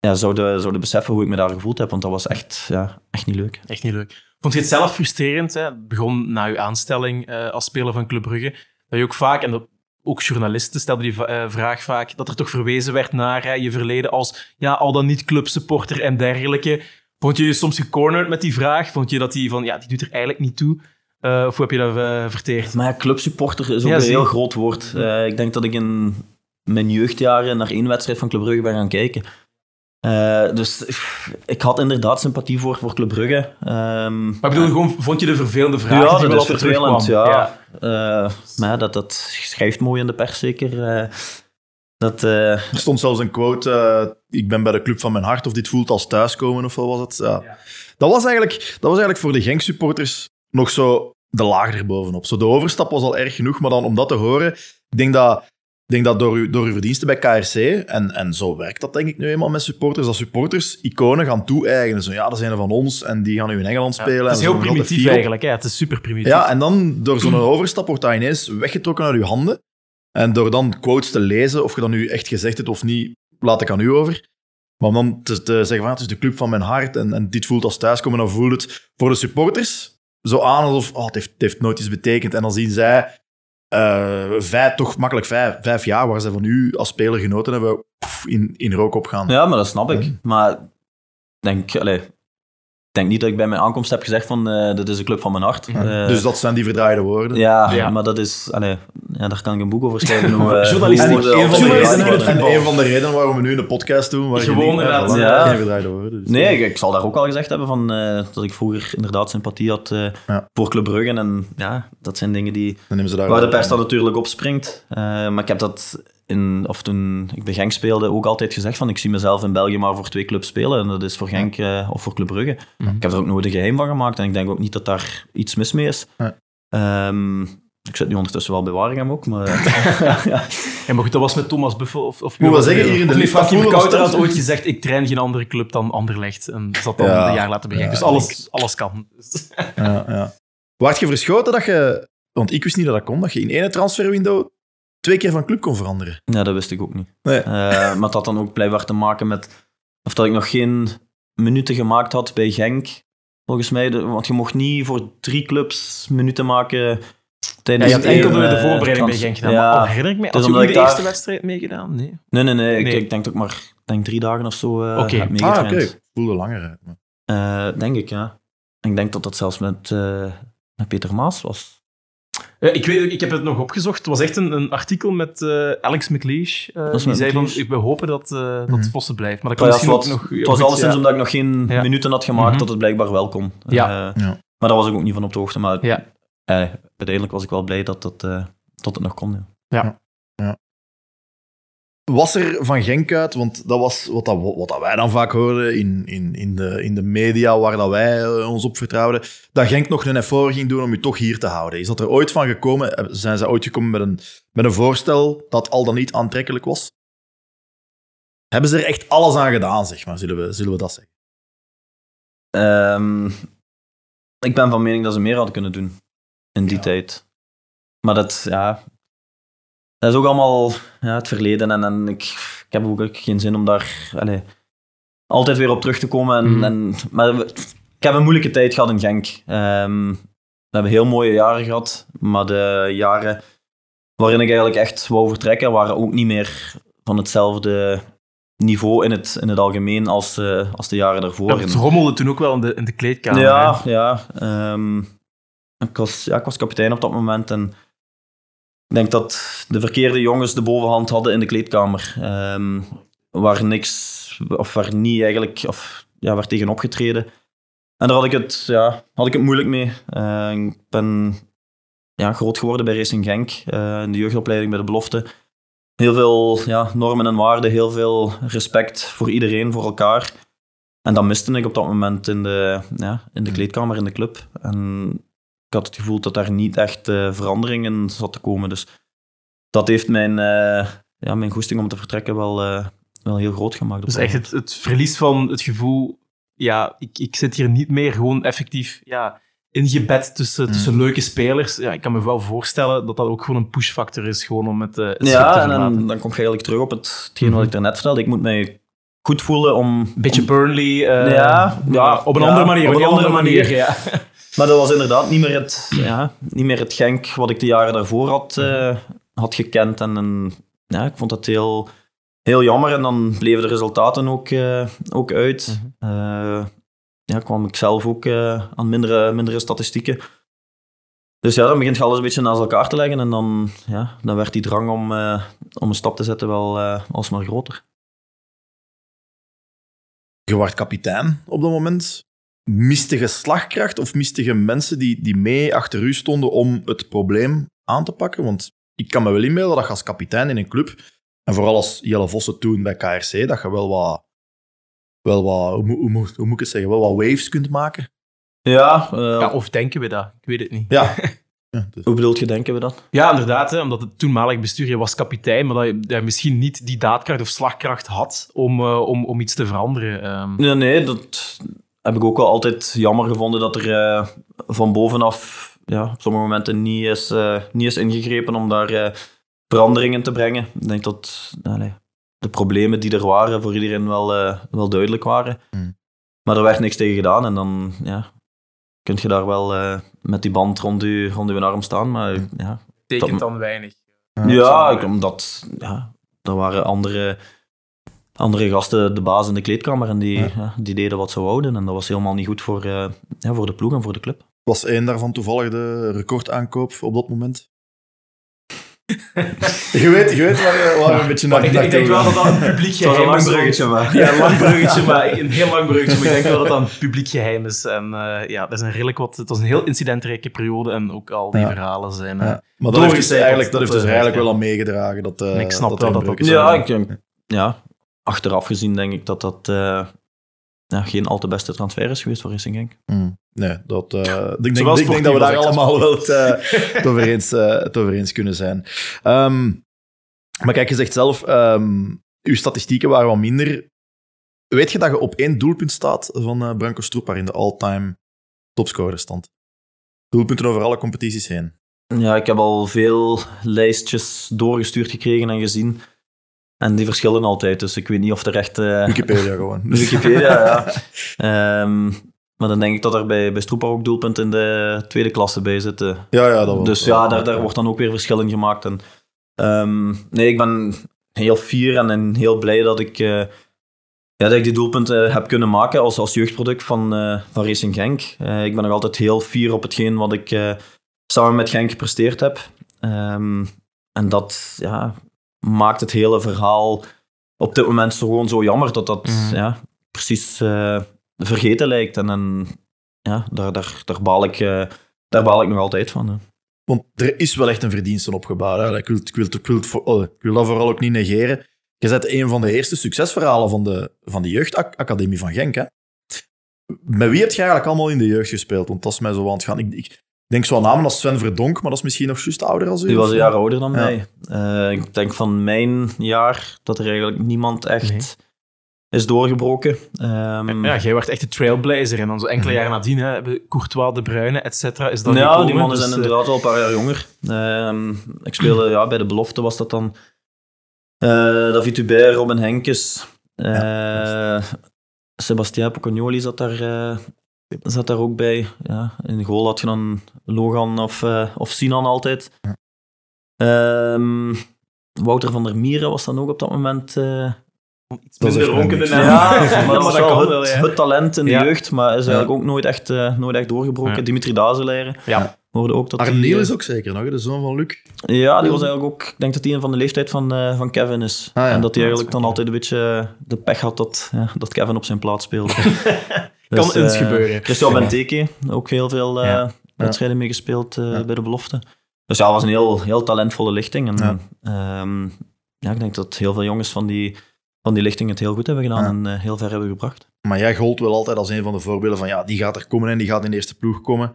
ja, zouden, zouden beseffen hoe ik me daar gevoeld heb. Want dat was echt, ja, echt niet leuk. Echt niet leuk. Vond je het zelf frustrerend? Hè? Het begon na je aanstelling eh, als speler van Club Brugge. Dat je ook vaak, en dat, ook journalisten stelden die eh, vraag vaak, dat er toch verwezen werd naar je verleden als ja, al dan niet clubsupporter en dergelijke. Vond je je soms gecornerd met die vraag? Vond je dat die van, ja, die doet er eigenlijk niet toe? Eh, of hoe heb je dat verteerd? Maar ja, clubsupporter is ook Ja, een heel groot woord. Ik denk dat ik in mijn jeugdjaren naar één wedstrijd van Club Brugge ben gaan kijken. Eh, dus pff, ik had inderdaad sympathie voor, voor Club Brugge. Ehm, Maar ik bedoel, gewoon, vond je de vervelende vraag ja, die dat is vervelend. Ja. Eh, maar ja, dat, dat schrijft mooi in de pers zeker. Eh, dat, eh, Er stond zelfs een quote, ik ben bij de club van mijn hart, of dit voelt als thuiskomen, of wat was het? Ja. Dat, was eigenlijk, dat was eigenlijk voor de Genk-supporters nog zo de laag erbovenop. Zo, de overstap was al erg genoeg, maar dan om dat te horen, ik denk dat, denk dat door, uw, door uw verdiensten bij KRC, en, en zo werkt dat denk ik nu eenmaal met supporters, dat supporters iconen gaan toe-eigenen. Zo, ja, dat zijn er van ons, en die gaan nu in Engeland Ja, spelen. het is en heel primitief eigenlijk. Hè? Het is super primitief. Ja, en dan door zo'n overstap wordt dat ineens weggetrokken uit je handen. En door dan quotes te lezen, of je dat nu echt gezegd hebt of niet, laat ik aan u over. Maar om dan te, te zeggen van het is de club van mijn hart en, en dit voelt als thuiskomen, dan voelt het voor de supporters zo aan alsof oh, het, heeft, het heeft nooit iets betekend. En dan zien zij eh, vijf, toch makkelijk vijf, vijf jaar waar ze van u als speler genoten hebben, in, in rook opgaan. ja, maar dat snap ik. Maar denk, allee, ik denk niet dat ik bij mijn aankomst heb gezegd van eh dit is een club van mijn hart. Eh, dus dat zijn die verdraaide woorden. ja, Ja. maar dat is, allee, ja, daar kan ik een boek over schrijven. Hoe, Journalistiek, hoe een van de redenen- worden. en voetbal. een van de redenen waarom we nu een podcast doen, waar je Gewoon inderdaad, ja. geen verdraaide woorden. Dus- Nee, ik, ik zal daar ook al gezegd hebben van, eh, dat ik vroeger inderdaad sympathie had Ja. voor Club Brugge. En ja, dat zijn dingen die, Dan nemen ze daar waar de pers dan natuurlijk op springt. Eh, maar ik heb dat in, of toen ik bij Genk speelde ook altijd gezegd van ik zie mezelf in België maar voor twee clubs spelen. En dat is voor Genk eh, of voor Club Brugge. Mhm. Ik heb er ook nooit een geheim van gemaakt en ik denk ook niet dat daar iets mis mee is. Ehm, ik zit nu ondertussen wel bij Waregem ook, maar... Ja, maar goed, dat was met Thomas Buffel. Of, of Moet wel zeggen, hier in de lift Frankie Verkouter was had ooit gezegd, ik train geen andere club dan Anderlecht. En zat dan Ja. een jaar later bij Genk. Ja, Dus alles, alles kan. Ja, ja. Waart je verschoten dat je... Want ik wist niet dat dat kon, dat je in één transferwindow twee keer van club kon veranderen. Ja, dat wist ik ook niet. Nee. Eh, maar het had dan ook blijkbaar te maken met... Of dat ik nog geen minuten gemaakt had bij Genk. Volgens mij, want je mocht niet voor drie clubs minuten maken Ja, tijdens je had enkel de, de eh, voorbereiding bij Genk gedaan. Ja. Maar al herinner ik me, Dus had je ook de eerste daar- wedstrijd meegedaan? Nee. Nee, nee, nee. Ik, Nee. ik denk dat ik maar denk drie dagen of zo eh Oké. heb Ah, oké. Voelde langer uit. maar- Eh, denk ik, ja. Ik denk dat dat zelfs met, eh, met Peter Maas was. Eh, ik, weet, ik heb het nog opgezocht. Het was echt een, een artikel met eh, Alex McLeish. eh, die zei van, McLeish. ik- we hopen dat, eh dat Mhm. Vossen blijft. Maar dat Maar kan ja, het misschien nog... het was alleszins ja. omdat ik nog geen Ja. minuten had gemaakt Mhm. dat het blijkbaar wel kon. Ja. Eh, Ja. Maar daar was ik ook niet van op de hoogte. Maar Ja. eh, uiteindelijk was ik wel blij dat, dat, eh, dat het nog kon. Ja. Was er van Genk uit, want dat was wat, dat, wat dat wij dan vaak hoorden in, in, in, de, in de media waar dat wij eh, ons op vertrouwden, dat Genk nog een effort ging doen om u toch hier te houden. Is dat er ooit van gekomen? Eh, Zijn ze ooit gekomen met een, met een voorstel dat al dan niet aantrekkelijk was? Hebben ze er echt alles aan gedaan, zeg maar, zullen we, zullen we dat zeggen? Ehm, ik ben van mening dat ze meer hadden kunnen doen in die Ja. tijd. Maar dat, ja, dat is ook allemaal ja, het verleden. En, en ik, ik heb ook geen zin om daar allee, altijd weer op terug te komen. En, Mhm. en, maar we- ik heb een moeilijke tijd gehad in Genk. Ehm, we hebben heel mooie jaren gehad, maar de jaren waarin ik eigenlijk echt wou vertrekken, waren ook niet meer van hetzelfde niveau in het, in het algemeen als, eh, als de jaren daarvoor. Ja, het rommelde toen ook wel in de, in de kleedkamer. Ja, hè. ja. ehm, ik, was, ja. Ik was kapitein op dat moment en ik denk dat de verkeerde jongens de bovenhand hadden in de kleedkamer. ehm, waar niks, of waar niet eigenlijk, of ja, waar tegen opgetreden. En daar had ik het, ja, had ik het moeilijk mee. Eh, ik ben ja, groot geworden bij Racing Genk, eh, in de jeugdopleiding bij de belofte. Heel veel ja, normen en waarden, heel veel respect voor iedereen, voor elkaar. En dat miste ik op dat moment in de, ja, in de kleedkamer, in de club. En ik had het gevoel dat daar niet echt eh, verandering in zat te komen. Dus dat heeft mijn, eh, ja, mijn goesting om te vertrekken wel, eh, wel heel groot gemaakt. Dus echt het, het verlies van het gevoel, ja, ik, ik zit hier niet meer gewoon effectief ja, ingebed tussen, Hmm. tussen leuke spelers. Ja, ik kan me wel voorstellen dat dat ook gewoon een pushfactor is, gewoon om het, het te Ja, en dan, dan kom je eigenlijk terug op het, hetgeen wat Mhm. ik daarnet vertelde. Ik moet mij goed voelen om... Beetje Burnley, Ja, ja, op een ja, andere manier. op een andere manier. ja. Maar dat was inderdaad niet meer het, ja, niet meer het Genk wat ik de jaren daarvoor had, eh, had gekend. En, en ja, ik vond dat heel, heel jammer. En dan bleven de resultaten ook, eh, ook uit. Eh, ja, kwam ik zelf ook aan mindere, mindere statistieken. Dus ja, dan begint je alles een beetje naast elkaar te leggen. En dan, ja, dan werd die drang om, eh, om een stap te zetten wel eh, alsmaar groter. Je wordt kapitein op dat moment. Miste je slagkracht of miste je mensen die, die mee achter u stonden om het probleem aan te pakken? Want ik kan me wel inbeelden dat je als kapitein in een club, en vooral als Jelle Vossen toen bij KRC, dat je wel wat, wel wat hoe, moet- hoe, moet- hoe moet ik het zeggen, wel wat waves kunt maken. Ja, eh, Ja, of denken we dat? Ik weet het niet. Ja. ja dus- hoe bedoelt je, denken we dat? Ja, inderdaad. Hè, omdat het toenmalig bestuur, je was kapitein, maar dat je, dat je misschien niet die daadkracht of slagkracht had om, eh, om, om iets te veranderen. ehm. Ja, nee, dat heb ik ook wel altijd jammer gevonden dat er eh, van bovenaf ja, op sommige momenten niet is, eh, niet is ingegrepen om daar eh, veranderingen te brengen. Ik denk dat allee, de problemen die er waren voor iedereen wel, wel duidelijk waren. Hmm. Maar er werd niks tegen gedaan en dan ja, kun je daar wel eh, met die band rond je, rond je arm staan. Maar ja, Tekent dat- dan weinig. ja, ik, omdat ja, er waren andere, andere gasten de baas in de kleedkamer en die, Ja. die deden wat ze wouden. En dat was helemaal niet goed voor, eh, ja, voor de ploeg en voor de club. Was één daarvan toevallig de recordaankoop op dat moment? je, weet, je weet waar, je- waar we een beetje naar ik, ik denk wel dat dat een publiek Het was een geheim lang is. bruggetje, maar... Ja, een lang bruggetje, maar een heel lang bruggetje. Maar ik denk wel dat dat een publiek geheim is. En eh, ja, dat is een redelijk wat, het was een heel incidentrijke periode en ook al die Ja. verhalen zijn. eh, Ja. Maar dat heeft, dus eigenlijk, dat heeft dus eh, eigenlijk wel aan meegedragen. Dat, eh, En ik snap dat wel dat is. Ja, ik, eh, ja, achteraf gezien denk ik dat dat eh, ja, geen al te beste transfer is geweest voor Racing Genk. Mm. Nee, dat, eh, ik, denk, Zowel ik denk dat we daar allemaal wel het, eh, het, over eens, het over eens kunnen zijn. Ehm, maar kijk, je zegt zelf, ehm uw statistieken waren wat minder. Weet je dat je op één doelpunt staat van Branko Stroepar in de all-time topscorerstand? Doelpunten over alle competities heen. Ja, ik heb al veel lijstjes doorgestuurd gekregen en gezien. En die verschillen altijd, dus ik weet niet of er echt... eh, Wikipedia gewoon. Wikipedia, ja. Ehm, maar dan denk ik dat er bij, bij Stroepa ook doelpunten in de tweede klasse bij zitten. Ja, ja, dat Dus ja, daar, daar wordt dan ook weer verschil in gemaakt. En, ehm, nee, ik ben heel fier en, en heel blij dat ik, eh, ja, dat ik die doelpunten heb kunnen maken als, als jeugdproduct van, eh, van Racing Genk. Eh, ik ben nog altijd heel fier op hetgeen wat ik eh, samen met Genk gepresteerd heb. Ehm, en dat ja, maakt het hele verhaal op dit moment zo gewoon zo jammer dat dat Mhm. ja, precies eh, vergeten lijkt. En, en ja, daar, daar, daar, baal ik, eh, daar baal ik nog altijd van. hè. Want er is wel echt een verdienste opgebouwd. Hè. Ik, wil, ik, wil, ik, wil, het voor- oh, ik wil dat vooral ook niet negeren. Je bent een van de eerste succesverhalen van de, van de jeugdacademie van Genk. Hè? Met wie heb je eigenlijk allemaal in de jeugd gespeeld? Want dat is mij zo aan het gaan. Ik, ik denk zo aan namen als Sven Verdonk, maar dat is misschien nog juist ouder als u. Die was een jaar ouder dan Ja. mij. Eh, ik denk van mijn jaar dat er eigenlijk niemand echt Nee. is doorgebroken. Ehm, Ja, jij werd echt de trailblazer. En dan zo enkele jaren nadien hebben Courtois, De Bruyne, et cetera, is dat ja, gekomen. die mannen Dus, zijn eh, inderdaad wel een paar jaar jonger. Ehm, ik speelde ja, bij de belofte, was dat dan eh, David Hubert, Robin Henkes, eh Sebastien Pocognoli zat daar, eh, zat daar ook bij. Ja, in de goal had je dan Logan of, eh, of Sinan altijd. Ja. Ehm, Wouter van der Mieren was dan ook op dat moment... eh, iets Dat is minder ronkende naam. ja, maar, maar dat was dat wel kan het, wel, ja. het talent in de Ja. jeugd, maar is eigenlijk ook nooit echt, eh, nooit echt doorgebroken. Ja. Dimitri Dazeleren Ja. hoorde ook dat Arneel is ook zeker nog, hè, de zoon van Luc. Ja, die was eigenlijk ook... Ik denk dat hij een van de leeftijd van, eh, van Kevin is. Ah, ja. En dat hij Ja, eigenlijk dan altijd een beetje de pech had dat, ja, dat Kevin op zijn plaats speelde. Kan Dus, eens eh, gebeuren. Christian Benteke, ook heel veel eh, wedstrijden meegespeeld eh, Ja. bij de belofte. Dus ja, het was een heel, heel talentvolle lichting. En, Ja. ehm, ja, ik denk dat heel veel jongens van die, van die lichting het heel goed hebben gedaan Ja. en eh, heel ver hebben gebracht. Maar jij gold wel altijd als een van de voorbeelden van ja, die gaat er komen en die gaat in de eerste ploeg komen.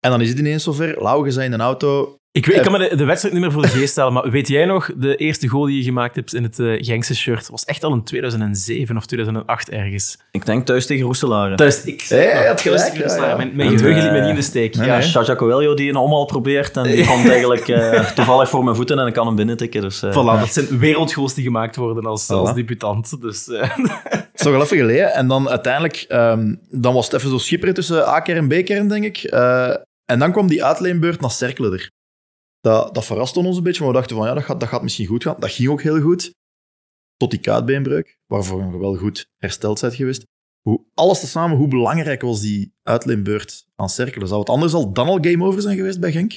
En dan is het ineens zover. Lau, je zei in een auto. Ik, weet, ik kan me de, de wedstrijd niet meer voor de geest stellen, maar weet jij nog, de eerste goal die je gemaakt hebt in het eh Genkse shirt, was echt al in 2007 of 2008 ergens. Ik denk thuis tegen Roeselare. Dus ik ja, je had gelijk, rustig. ja, ja. Mijn, mijn En, geheugen liet me eh, niet in de steek. nee, ja? Shaja Coelho die een omhaal probeert en die komt eigenlijk eh, toevallig voor mijn voeten en ik kan hem binnentikken. Dus, eh, Voilà, dat zijn wereldgoals die gemaakt worden als, als debutant. Dus, eh, Het is toch wel even geleden. En dan uiteindelijk, ehm, dan was het even zo schipperen tussen A-kern en B-kern, denk ik. Eh, en dan kwam die uitleenbeurt naar Cerkelen er. Dat, dat verraste ons een beetje, maar we dachten van ja, dat gaat, dat gaat misschien goed gaan. Dat ging ook heel goed. Tot die kuitbeenbreuk, waarvoor je wel goed hersteld bent geweest. Hoe, alles tezamen, hoe belangrijk was die uitleenbeurt aan Cerkelen? Zou het anders al dan al game over zijn geweest bij Genk?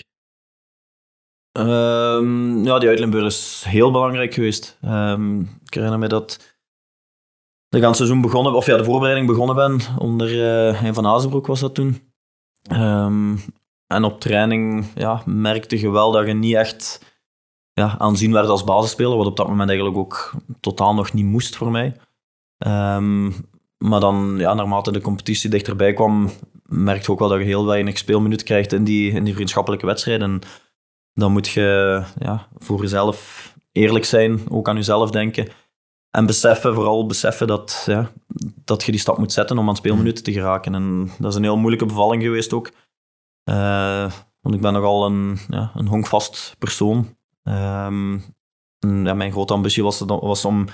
Ehm, ja, die uitleenbeurt is heel belangrijk geweest. Ehm, ik herinner me dat de ganse seizoen begonnen, of ja, de voorbereiding begonnen ben onder eh Hein van Azenbroek was dat toen. Ehm, en op training ja, merkte je wel dat je niet echt ja, aanzien werd als basisspeler, wat op dat moment eigenlijk ook totaal nog niet moest voor mij. Ehm, maar dan, ja, naarmate de competitie dichterbij kwam, merkte je ook wel dat je heel weinig speelminuten krijgt in die, in die vriendschappelijke wedstrijden. En dan moet je ja, voor jezelf eerlijk zijn, ook aan jezelf denken. En beseffen, vooral beseffen dat, ja, dat je die stap moet zetten om aan speelminuten te geraken. En dat is een heel moeilijke bevalling geweest ook. Eh, want ik ben nogal een, ja, een honkvast persoon. Ehm, en, mijn grote ambitie was, was om,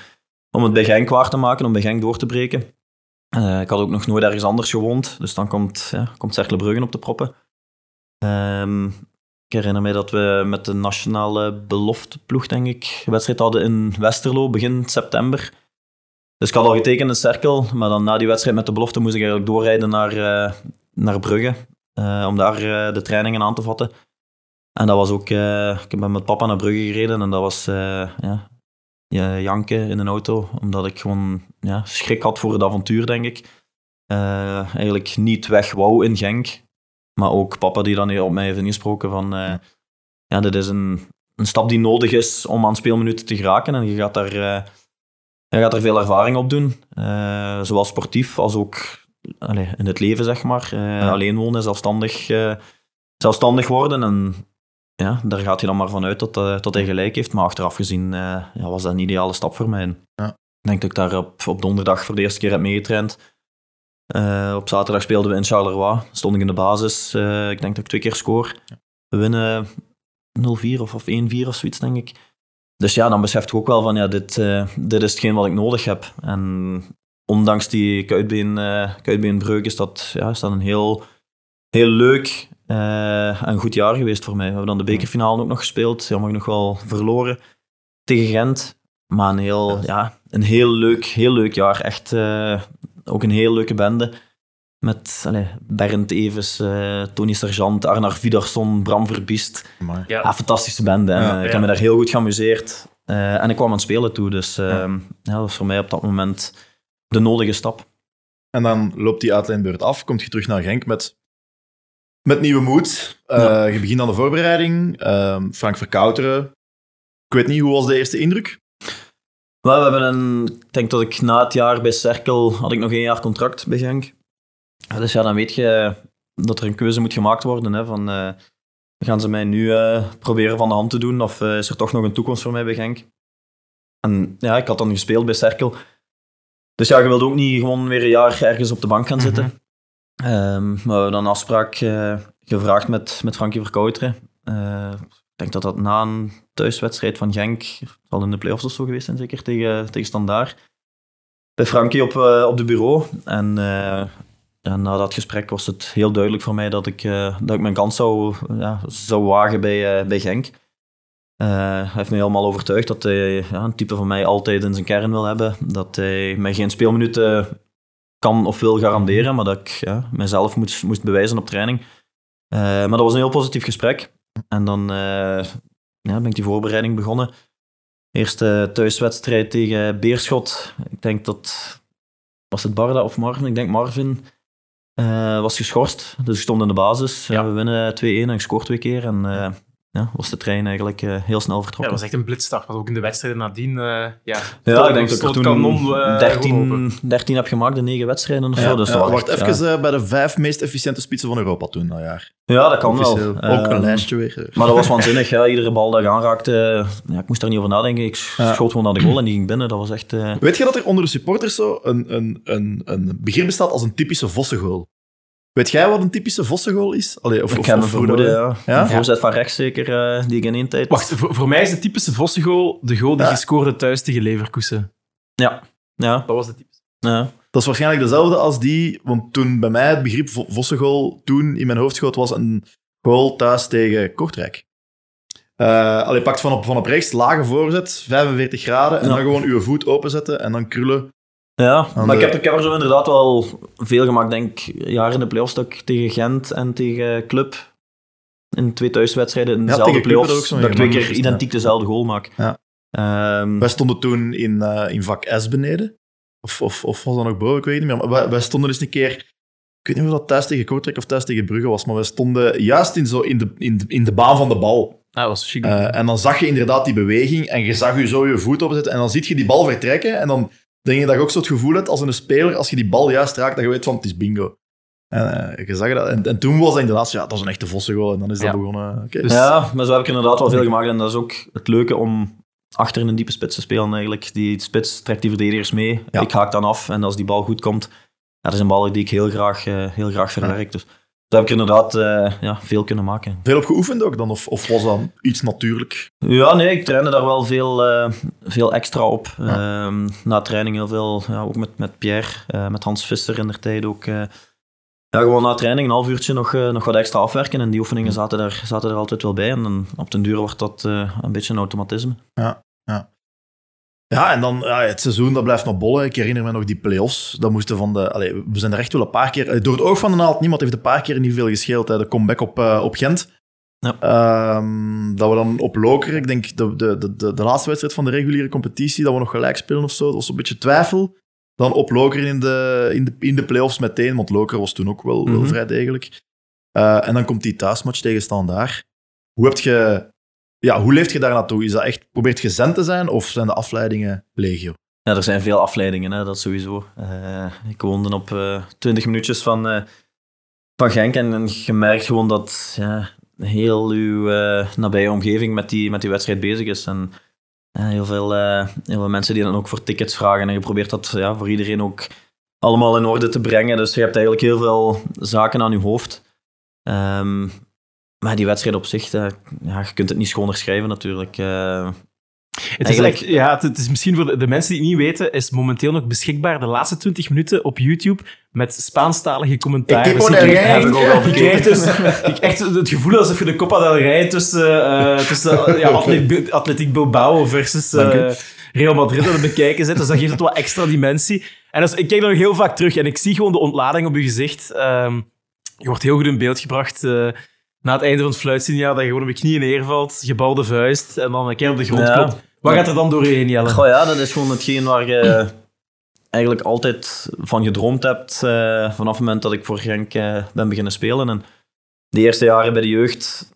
om het bij Genk waar te maken, om bij Genk door te breken. Eh, ik had ook nog nooit ergens anders gewoond, dus dan komt, ja, komt Cercle op de proppen. Ehm, ik herinner me dat we met de nationale belofteploeg, denk ik, een wedstrijd hadden in Westerlo begin september. Dus ik had al getekend in Cerkel, maar dan na die wedstrijd met de belofte moest ik eigenlijk doorrijden naar, eh, naar Brugge, om daar eh, de trainingen aan te vatten. En dat was ook, eh, ik ben met papa naar Brugge gereden en dat was eh, ja, ja, janken in een auto, omdat ik gewoon ja, schrik had voor het avontuur, denk ik. Eh, eigenlijk niet weg wou in Genk. Maar ook papa die dan op mij heeft ingesproken van... eh, ja, dit is een, een stap die nodig is om aan speelminuten te geraken. En je gaat daar, eh, je gaat er veel ervaring op doen. Eh, zowel sportief als ook allee, in het leven, zeg maar. Eh, Alleen wonen, zelfstandig, eh, zelfstandig worden. En ja, daar gaat je dan maar vanuit dat, eh, dat hij gelijk heeft. Maar achteraf gezien ja, was dat een ideale stap voor mij. Ja. Ik denk dat ik daar op, op donderdag voor de eerste keer heb meegetraind. Op zaterdag speelden we in Charleroi. Stond ik in de basis. Ik denk dat ik twee keer score. We winnen 0-4 of, of 1-4 of zoiets, denk ik. Dus ja, dan besef je ook wel van, ja, dit, dit is hetgeen wat ik nodig heb. En ondanks die kuitbeen, eh, kuitbeenbreuk is dat, ja, is dat een heel, heel leuk eh, en goed jaar geweest voor mij. We hebben dan de bekerfinale ook nog gespeeld. Jammer nog wel verloren tegen Gent. Maar een heel, ja, een heel, leuk, heel leuk jaar. Echt eh, ook een heel leuke bende. Met allee, Bernd Evers, Tony Sergeant, Arnar Vidarsson, Bram Verbiest. Maar, Ja. Ja, fantastische. Ja, ik ja. heb me daar heel goed geamuseerd. Eh, en ik kwam aan het spelen toe. Dus ja. dat was voor mij op dat moment de nodige stap. En dan loopt die uitleenbeurt af, komt je terug naar Genk met, met nieuwe moed. Eh, Ja. Je begint aan de voorbereiding. Ehm, Frank Verkouteren. Ik weet niet, hoe was de eerste indruk? We hebben een, ik denk dat ik na het jaar bij Cerkel had ik nog één jaar contract bij Genk. Dus ja, dan weet je dat er een keuze moet gemaakt worden. Hè, van, eh, gaan ze mij nu eh, proberen van de hand te doen of is er toch nog een toekomst voor mij bij Genk? En ja, ik had dan gespeeld bij Cerkel. Dus ja, je wilde ook niet gewoon weer een jaar ergens op de bank gaan zitten. Ehm, maar we hebben dan een afspraak eh, gevraagd met, met Frankie Verkouteren. Eh, ik denk dat dat na een thuiswedstrijd van Genk, het zal in de play-offs of zo geweest zijn zeker, tegen, tegen Standaard, bij Frankie op, eh, op de bureau. En ja, na dat gesprek was het heel duidelijk voor mij dat ik, dat ik mijn kans zou, ja, zou wagen bij, bij Genk. Eh, hij heeft me helemaal overtuigd dat hij ja, een type van mij altijd in zijn kern wil hebben. Dat hij mij geen speelminuten kan of wil garanderen, maar dat ik ja, mezelf moest, moest bewijzen op training. Eh, maar dat was een heel positief gesprek. En dan eh, ja, ben ik die voorbereiding begonnen. Eerste thuiswedstrijd tegen Beerschot. Ik denk dat... Was het Barda of Marvin? Ik denk Marvin was geschorst. Dus ik stond in de basis. Ja. we winnen 2-1 en ik scoor twee keer. En ja, was de trein eigenlijk eh, heel snel Ja, vertrokken. dat was echt een blitstart. Maar ook in de wedstrijden nadien, eh ja, Ja, ik denk dat ik er toen kanon, eh, 13, 13 heb gemaakt in 9 wedstrijden of Ja, zo. Dus ja, dat was wacht echt, even ja. eh, bij de vijf meest efficiënte spitsen van Europa toen dat jaar. Ja, dat kan wel. Officieel. Ook een lijstje weer. Maar dat was waanzinnig. Ja. Iedere bal dat ik aanraakte, ja, ik moest daar niet over nadenken. Ik Ja. schoot gewoon naar de goal en die ging binnen. Dat was echt... eh, Weet je dat er onder de supporters zo een, een, een, een begrip bestaat als een typische Vossengoal? Weet jij wat een typische Vossengoal is? Allee, of, ik heb een vermoeden, ja. Ja? Een voorzet van rechts zeker, eh, die ik in één tijd... Wacht, voor, voor mij is de typische Vossengoal de goal die Ja. je scoorde thuis tegen Leverkusen. Ja. Ja. Dat was de typische. ja. Dat is waarschijnlijk dezelfde als die, want toen bij mij het begrip Vo- Vossengoal toen in mijn hoofd schoot, was een goal thuis tegen Kortrijk. Eh allee, pakt van op, van op rechts, lage voorzet, 45 graden, en Ja. dan gewoon uw voet openzetten en dan krullen. Ja, Aan maar de- ik, heb, ik heb er zo inderdaad wel veel gemaakt. denk jaren in de play-offs dat ik tegen Gent en tegen Club in twee thuiswedstrijden in dezelfde tegen Club heb ik play-offs, dat ik twee keer ja. identiek dezelfde goal maak. Ja. Ehm, Wij stonden toen in, eh, in vak S beneden. Of, of, of was dat nog boven, ik weet niet meer. Maar wij, wij stonden eens een keer... Ik weet niet of dat thuis tegen Kortrijk of thuis tegen Brugge was, maar wij stonden juist in, zo in, de, in, de, in de baan van de bal. Ah, dat was chic. Eh, en dan zag je inderdaad die beweging en je zag je zo je voet opzetten en dan zie je die bal vertrekken en dan denk je dat je ook zo het gevoel hebt als een speler, als je die bal juist raakt, dat je weet van het is bingo. En, eh, je zag dat. En, en toen was dat inderdaad, ja, dat is een echte Vossengoal en dan is dat Ja. begonnen. Oké, Dus- Ja, maar zo heb ik er inderdaad wel veel gemaakt. En dat is ook het leuke om achter in een diepe spits te spelen eigenlijk. Die spits trekt die verdedigers mee. Ja. Ik haak dan af. En als die bal goed komt, ja, dat is een bal die ik heel graag, eh, heel graag verwerk. Dus daar heb ik inderdaad eh, ja, veel kunnen maken. Veel op geoefend ook dan, of, of was dat iets natuurlijk? Ja, nee, ik trainde daar wel veel, eh, veel extra op. Ja. Ehm, na training heel veel, ja, ook met, met Pierre, eh, met Hans Visser in der tijd ook. ja, gewoon na training een half uurtje nog, nog wat extra afwerken. En die oefeningen zaten er, zaten er altijd wel bij. En dan, op den duur wordt dat een beetje een automatisme. Ja, en dan ja, het seizoen dat blijft nog bollen. Ik herinner me nog die play-offs. Dat moesten van de, allee, we zijn er echt wel een paar keer... Door het oog van de naald, niemand heeft een paar keer niet veel gescheeld. Hè. De comeback op, eh, op Gent. Ja. Ehm, dat we dan op Loker, ik denk de, de, de, de, de laatste wedstrijd van de reguliere competitie, dat we nog gelijk spelen of zo. Dat was een beetje twijfel. Dan op Loker in de, in de, in de play-offs meteen, want Loker was toen ook wel, wel Mhm. vrij degelijk. Eh, en dan komt die thuismatch tegen Standaard. Hoe heb je... Ja, hoe leeft je daar naartoe? Is dat echt, probeert je te zijn of zijn de afleidingen legio? Ja, er zijn veel afleidingen, hè, dat sowieso. Eh, ik woonde op eh 20 minuutjes van, eh, van Genk en, je merkt gewoon dat ja, heel uw nabije omgeving met die, met die wedstrijd bezig is. En heel, veel, heel veel mensen die dan ook voor tickets vragen en je probeert dat ja, voor iedereen ook allemaal in orde te brengen. Dus je hebt eigenlijk heel veel zaken aan je hoofd. Ehm, maar die wedstrijd op zich, eh, ja, je kunt het niet schoner schrijven natuurlijk. Eh, Het is, Eigenlijk- ja, het, het is misschien voor de, de mensen die het niet weten, is momenteel nog beschikbaar de laatste 20 minuten op YouTube met Spaanstalige commentaar. Equipo Dus heb ik. Je krijgt dus je echt het gevoel alsof je de Copa del Rey tussen, eh, tussen eh, ja, Atlet- Atletiek Bilbao versus eh, Real Madrid aan het bekijken zit. Dus dat geeft het wat extra dimensie. En dus, ik kijk dat nog heel vaak terug en ik zie gewoon de ontlading op je gezicht. Ehm, je wordt heel goed in beeld gebracht. Na het einde van het fluitsignaal, dat je gewoon op je knieën neervalt, gebalde vuist en dan een keer op de grond Ja. klopt. Wat gaat er dan door je heen, Jelle? Goh ja, dat is gewoon hetgeen waar je eigenlijk altijd van gedroomd hebt eh, vanaf het moment dat ik voor Genk eh, ben beginnen spelen. En de eerste jaren bij de jeugd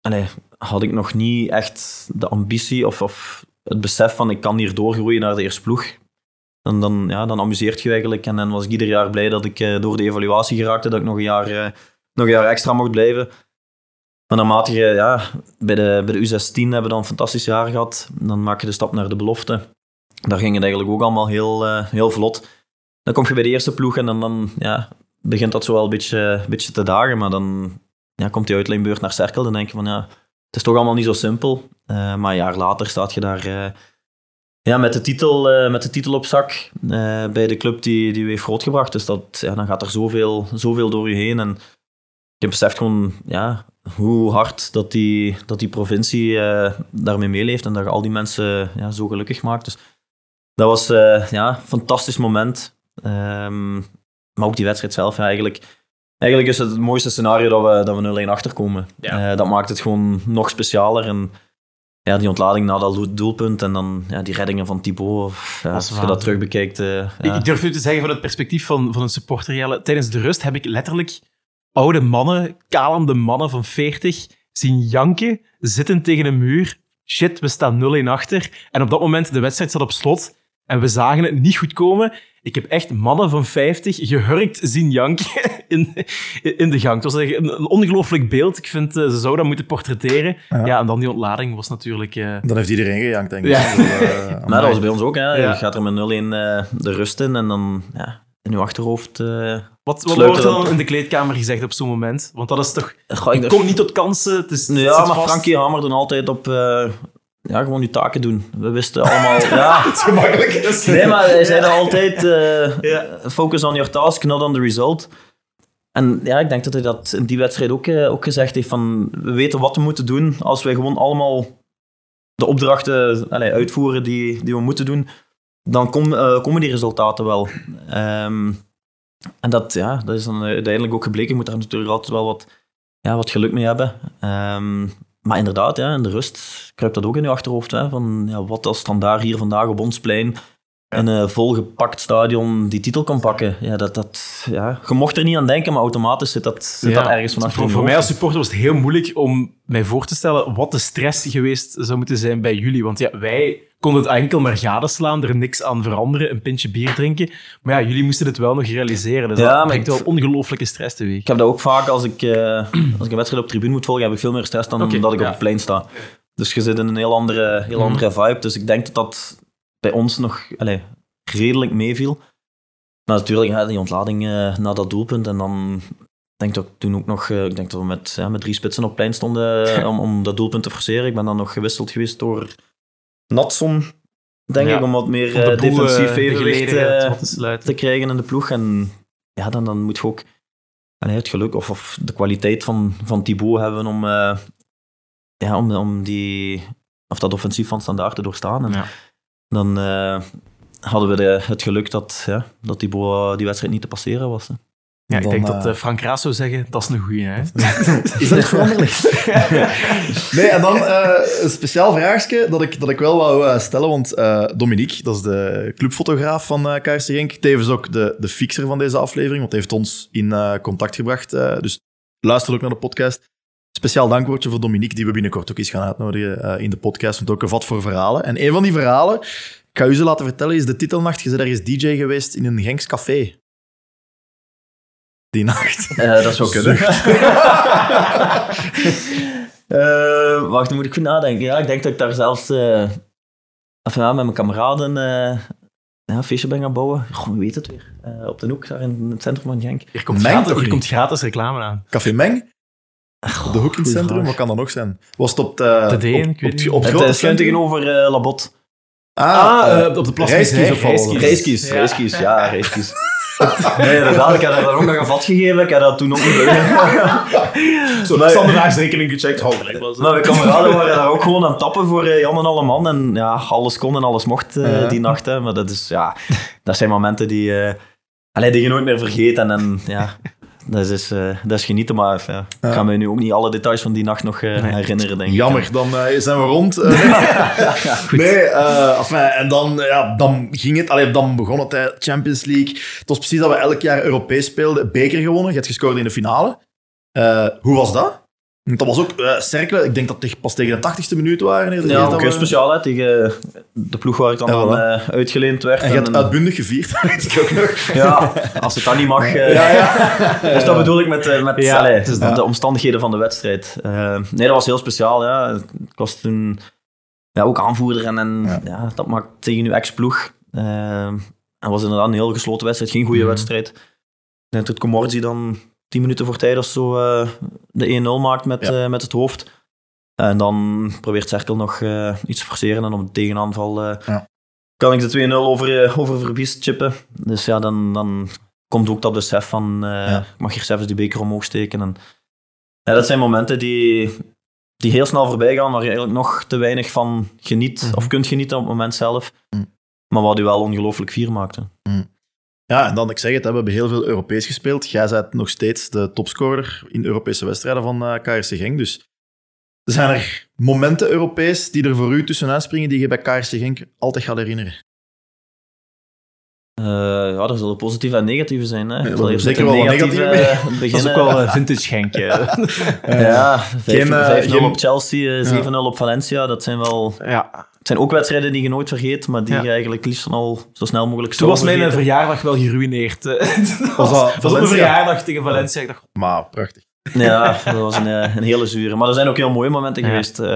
allee, had ik nog niet echt de ambitie of, of het besef van ik kan hier doorgroeien naar de eerste ploeg, dan, dan, ja, dan amuseert je eigenlijk. En dan was ik ieder jaar blij dat ik eh, door de evaluatie geraakte, dat ik nog een jaar, nog een jaar extra mocht blijven. Maar naarmate je ja, bij, de, bij de U16 hebben we dan een fantastisch jaar gehad. Dan maak je de stap naar de belofte. Daar ging het eigenlijk ook allemaal heel, eh, heel vlot. Dan kom je bij de eerste ploeg en dan, dan ja, begint dat zo wel een beetje, beetje te dagen. Maar dan ja, komt die uitleenbeurt naar Cerkel. Dan denk je van ja, het is toch allemaal niet zo simpel. Eh, maar een jaar later staat je daar eh, ja, met, de titel, met de titel op zak bij de club die, die u heeft grootgebracht. Dus dat, dan gaat er zoveel, zoveel door je heen. En je beseft gewoon ja, hoe hard dat die, dat die provincie eh, daarmee meeleeft en dat je al die mensen ja, zo gelukkig maakt. Dus dat was eh, ja, een fantastisch moment. Ehm, maar ook die wedstrijd zelf, ja, eigenlijk, eigenlijk is het het mooiste scenario dat we, dat we 0-1 achterkomen. Ja. Eh, dat maakt het gewoon nog specialer. En ja, die ontlading na dat doelpunt en dan ja, die reddingen van Thibaut. Ja, als je dat terug bekijkt. ja. Ik, durf nu te zeggen, van het perspectief van, van een supporter, Jelle, tijdens de rust heb ik letterlijk oude mannen, kalende mannen van 40, zien janken, zitten tegen een muur. Shit, we staan 0-1 achter. En op dat moment, de wedstrijd zat op slot en we zagen het niet goed komen. Ik heb echt mannen van 50 gehurkt zien janken in, in de gang. Het was echt een, een ongelooflijk beeld. Ik vind, eh, ze zouden dat moeten portretteren. Ja. Ja. en dan die ontlading was natuurlijk... eh, Dan heeft iedereen gejankt, denk ik. Ja. Eh, dat was bij ons ook. Hè. Ja. Je gaat er met 0-1 eh, de rust in en dan ja, in je achterhoofd. eh wat wat wordt er dan in de kleedkamer gezegd op zo'n moment? Want dat is toch... goh, ik Je komt niet tot kansen. Het is, het Ja, maar vast. Frankie hamerde altijd op eh, ja, gewoon je taken doen. We wisten allemaal... ja, Dat is gemakkelijk. nee, maar hij zei dat altijd... eh, Ja. Focus on your task, not on the result. En ja, ik denk dat hij dat in die wedstrijd ook, ook gezegd heeft. Van, we weten wat we moeten doen als wij gewoon allemaal de opdrachten allee, uitvoeren die, die we moeten doen. Dan eh, komen die resultaten wel. Ehm, en dat, ja, dat is dan uiteindelijk ook gebleken. Je moet daar natuurlijk altijd wel wat, ja, wat geluk mee hebben. Ehm, maar inderdaad, ja, in de rust kruipt dat ook in je achterhoofd. Hè, van, ja, wat als standaard hier vandaag op ons plein een eh, volgepakt stadion die titel kan pakken. Ja, dat, dat, ja, je mocht er niet aan denken, maar automatisch zit dat, zit Ja. dat ergens vanaf Voor, voor mij als supporter was het heel moeilijk om mij voor te stellen wat de stress geweest zou moeten zijn bij jullie. Want ja, wij konden het enkel maar gadeslaan, er niks aan veranderen, een pintje bier drinken. Maar ja, jullie moesten het wel nog realiseren. Dus Ja, dat brengt wel ongelooflijke stress teweeg. Ik heb dat ook vaak als ik, eh, als ik een wedstrijd op tribune moet volgen, heb ik veel meer stress dan Oké, dat ik ja. op het plein sta. Dus je zit in een heel andere, heel Mhm. andere vibe. Dus ik denk dat dat bij ons nog allee, redelijk meeviel. Maar natuurlijk, die ontlading eh, na dat doelpunt. En dan denk ik dat ik toen ook nog, eh, ik denk dat we met, ja, met drie spitsen op plein stonden eh, om, om dat doelpunt te forceren. Ik ben dan nog gewisseld geweest door Natson, denk Ja, ik, om wat meer Om de boel, defensief de evenwicht te te krijgen in de ploeg. En ja, dan, dan moet je ook allee, het geluk of, of de kwaliteit van, van Thibaut hebben om, ja, om, om die, of dat offensief van standaard te doorstaan. En Ja. Dan eh, hadden we de, het geluk dat, ja, dat Thibaut eh, die wedstrijd niet te passeren was. hè. Ja, ik Dan, denk dat eh, Frank Raas zou zeggen, dat is een goeie. Hè? Is dat veranderlijk? nee, en dan eh, een speciaal vraagje dat ik, dat ik wel wou stellen, want eh Dominique, dat is de clubfotograaf van eh KRC Genk, tevens ook de, de fixer van deze aflevering, want hij heeft ons in eh, contact gebracht. eh, dus luister ook naar de podcast. Speciaal dankwoordje voor Dominique, die we binnenkort ook eens gaan uitnodigen eh, in de podcast, want ook een vat voor verhalen. En een van die verhalen, ik ga u ze laten vertellen, is de titelnacht. Je bent ergens DJ geweest in een Genks café. Die nacht. Eh, dat zou kunnen. Eh, wacht, dan moet ik goed nadenken. Ja, ik denk dat ik daar zelfs eh, of ja, met mijn kameraden eh, ja, een feestje ben gaan bouwen. Goh, wie weet het weer. Eh, op de hoek, daar in het centrum van Genk. Hier komt, Meng gratis, toch hier niet? komt gratis reclame aan. Café Meng? Op de hoek in het goeie centrum? vraag. Wat kan dat nog zijn? Was het op de... De Deen, op, weet op, het is schuin tegenover eh, Labot. Ah, eh, op de plas Reiskies of Reiskies. Ja. reiskies, ja, reiskies. Nee, inderdaad, ik heb daar ook nog een vat gegeven. Ik heb dat toen ook niet. Zo, Maar- standaardrekening gecheckt. Oh, gelijk was. Maar mijn kameraden waren daar ook gewoon aan het tappen voor eh, Jan en alle man. En ja, alles kon en alles mocht eh, Ja. die nacht. Hè. Maar dat, is, ja, dat zijn momenten die, eh allee, die je nooit meer vergeet. En, en ja, dat is, eh, dat is genieten. Maar ja, Ja. ik ga me nu ook niet alle details van die nacht nog eh, Nee. herinneren, denk ik. Jammer, dan eh, zijn we rond. Eh, nee, eh, enfin, en dan, ja, dan ging het, allee, dan begon het, hè, Champions League. Het was precies dat we elk jaar Europees speelden. Beker gewonnen, je hebt gescoord in de finale. Eh, hoe was dat? Dat was ook uh, Cercle, ik denk dat het pas tegen de 80ste minuut waren. Ja, ook heel speciaal hè, tegen de ploeg waar ik dan, ja, dan uh, uitgeleend werd. En je hebt uitbundig gevierd, weet ik ook nog. Ja, als het dan niet mag. Uh, ja, ja. dus dat bedoel ik met, met ja, allee, dus de, de, omstandigheden van de wedstrijd. nee, dat was heel speciaal. Ja. Ik was toen ja, ook aanvoerder en, en ja. dat maakt tegen uw ex-ploeg. en was inderdaad een heel gesloten wedstrijd, geen goede mm. wedstrijd. Denk dat Comorzi dan tien minuten voor tijd of zo uh, de 1-0 maakt met, ja. uh, met het hoofd. En dan probeert Cerkel nog uh, iets te forceren en op een tegenaanval ja. kan ik de 2-0 over, over Verbies chippen. Dus ja, dan, dan komt ook dat besef van ja. ik mag hier zelfs die beker omhoog steken. En, ja, dat zijn momenten die, die heel snel voorbij gaan, waar je eigenlijk nog te weinig van geniet mm. of kunt genieten op het moment zelf. Mm. Maar wat u wel ongelooflijk vier maakte. Mm. Ja, en dan, ik zeg het, we hebben heel veel Europees gespeeld. Jij bent nog steeds de topscorer in Europese wedstrijden van uh, KRC Genk. Dus zijn er momenten Europees die er voor u tussenuit springen die je bij KRC Genk altijd gaat herinneren? Uh, ja, er zullen positieve en negatieve zijn. Hè. Ja, zal zeker wel negatieve beginnen. Dat is ook wel vintage Genk. ja, 5-0 op Chelsea, 7-0 op Valencia. Dat zijn wel... Ja. Het zijn ook wedstrijden die je nooit vergeet, maar die je eigenlijk liefst al zo snel mogelijk Toen was mijn verjaardag wel geruineerd. dat was, was, was een verjaardag tegen Valencia. Ik dacht, maar prachtig. Ja, dat was een, eh, een hele zure. Maar er zijn ook heel mooie momenten geweest. Uh,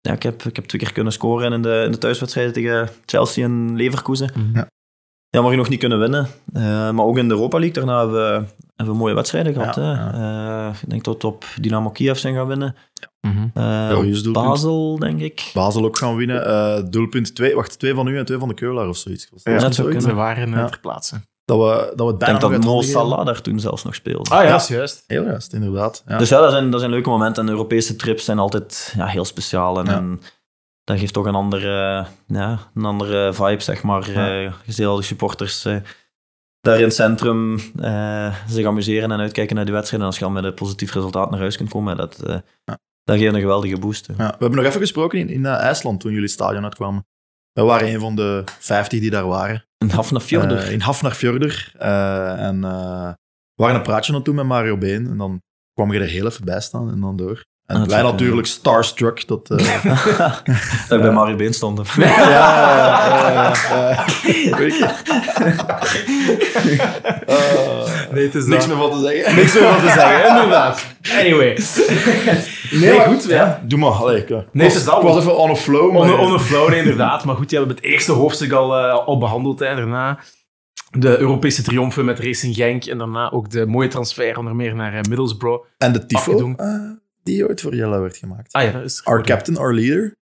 ja, ik, heb, ik heb twee keer kunnen scoren in de, in de thuiswedstrijden tegen Chelsea en Leverkusen. Mhm. Ja. Jammer genoeg niet kunnen winnen. Uh, maar ook in de Europa League daarna hebben we, hebben we mooie wedstrijden gehad. Ja, ja. Uh, ik denk dat we op Dynamo Kiev zijn gaan winnen. Mm -hmm. Basel, denk ik. Basel ook gaan winnen. doelpunt 2, wacht, twee van u en twee van de Keulaar of zoiets. Ja, dat zou kunnen. Ze waren ja. ter plaatse. Dat we, dat we ik denk dat Mo Salah daar toen zelfs nog speelde. Ah ja, juist. Heel juist, inderdaad. Dus ja, dat zijn, dat zijn leuke momenten. En Europese trips zijn altijd ja, heel speciaal. En, en dat geeft toch een andere, ja, een andere vibe, zeg maar. Ja. Uh, je ziet al de supporters uh, daar in het centrum uh, zich amuseren en uitkijken naar die wedstrijden. En als je al met een positief resultaat naar huis kunt komen, dat, ja. dat geeft een geweldige boost. Ja, we hebben nog even gesproken in, in IJsland toen jullie het stadion uitkwamen. We waren een van de 50 die daar waren. In Hafnarfjordur. in Hafnarfjordur. en we waren een praatje aan doen met Mario Been. En dan kwam je er heel even bij staan en dan door. En ah, wij natuurlijk starstruck. Dat, uh... dat ik bij Mario Been stond. ja, ja, ja, ja. nee, het is Niks meer van te zeggen. Niks meer van te zeggen, inderdaad. Anyway. Nee, goed. Ja. Doe maar. Allee, ik, nee, het is dat. Ik was even on a flow. On, on a flow, nee, inderdaad. Maar goed, je hebben het eerste hoofdstuk al, uh, al behandeld. Hè, daarna de Europese triomfen met Racing Genk. En daarna ook de mooie transfer onder meer naar Middlesbrough. En de tifo die ooit voor Jelle werd gemaakt. Ah ja, dat is Our captain, our leader.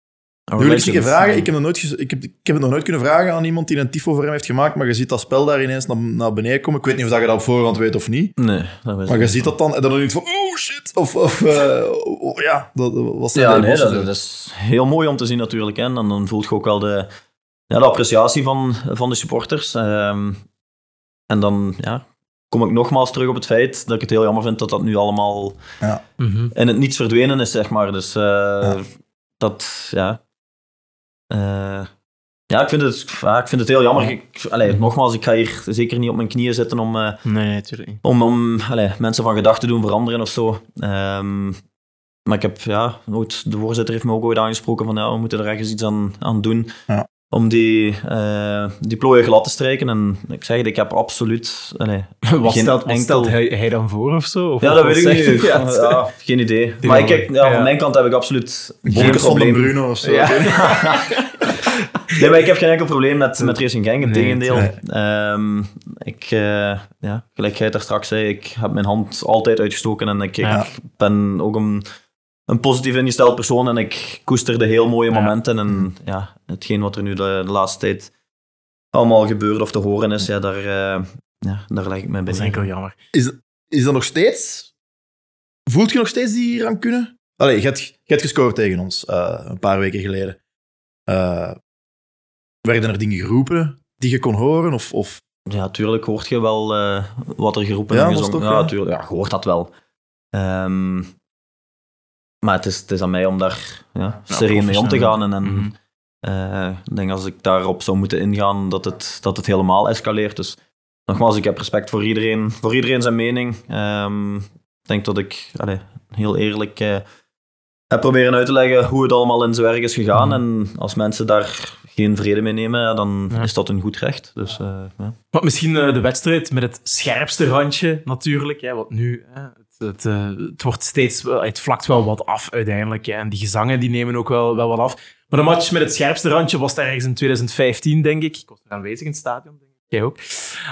Our wil ik vragen? Ik heb, nog nooit ik, heb, ik heb het nog nooit kunnen vragen aan iemand die een tifo voor hem heeft gemaakt, maar je ziet dat spel daar ineens naar, naar beneden komen. Ik weet niet of je dat op voorhand weet of niet. Nee, dat weet Maar je ziet dat dan en dan niet van, oh shit, of, of uh, oh, ja, dat was Ja, nee, dat, dat, is heel mooi om te zien natuurlijk. Hè. En dan voelt je ook wel de, ja, de appreciatie van, van de supporters. Um, en dan, ja, kom ik nogmaals terug op het feit dat ik het heel jammer vind dat dat nu allemaal ja. in het niets verdwenen is, zeg maar. Dus uh, ja. dat, ja. Uh, ja, ik vind het, ja, ik vind het heel jammer. Ik, allee, nogmaals, ik ga hier zeker niet op mijn knieën zitten om, uh, nee, om, om allee, mensen van gedachten doen veranderen of zo. Um, maar ik heb, ja, nooit, de voorzitter heeft me ook ooit aangesproken van ja, we moeten er ergens iets aan, aan doen. Ja om die, uh, die plooien glad te strijken. En ik zeg het, ik heb absoluut... Allee, wat stelt, wat stelt hij, hij, dan voor of zo? Of ja, dat weet ik niet. Ja, ja, geen idee. maar ik, ja, van mijn kant heb ik absoluut geen probleem. Bruno of zo. Ja. nee, maar ik heb geen enkel probleem met, met Racing Genk, in tegendeel. Nee. Um, ik, uh, ja, gelijk jij daar straks zei, ik heb mijn hand altijd uitgestoken en ik, ik ben ook een een positief ingesteld persoon en ik koesterde heel mooie momenten. En ja, hetgeen wat er nu de, de, laatste tijd allemaal gebeurt of te horen is, ja, daar, uh, ja, daar leg ik mij bij. Dat is enkel jammer. Is, is dat nog steeds... Voelt je nog steeds die rancune? Allee, je hebt, je hebt gescoord tegen ons uh, een paar weken geleden. Uh, werden er dingen geroepen die je kon horen? Of, of... Ja, tuurlijk hoort je wel wat er geroepen ja, en gezongen. Toch, ja, ja, tuurlijk. Ja, je hoort dat wel. Um, maar het is, het is aan mij om daar ja, sereen mee om te gaan. En, en mm -hmm. ik denk als ik daarop zou moeten ingaan, dat het, dat het helemaal escaleert. Dus nogmaals, ik heb respect voor iedereen, voor iedereen zijn mening. Um, denk dat ik allee, heel eerlijk eh, heb proberen uit te leggen hoe het allemaal in zijn werk is gegaan. En als mensen daar geen vrede mee nemen, ja, dan Ja. is dat een goed recht. Dus, eh, ja. Maar misschien eh, de wedstrijd met het scherpste randje, natuurlijk. Hè, want nu, hè, het, eh, het wordt steeds... wel- Het vlakt wel wat af, uiteindelijk. Hè, en die gezangen die nemen ook wel, wel wat af. Maar de match met het scherpste randje was daar ergens in 2015, denk ik. Ik was er aanwezig in het stadion, denk ik. Jij ook.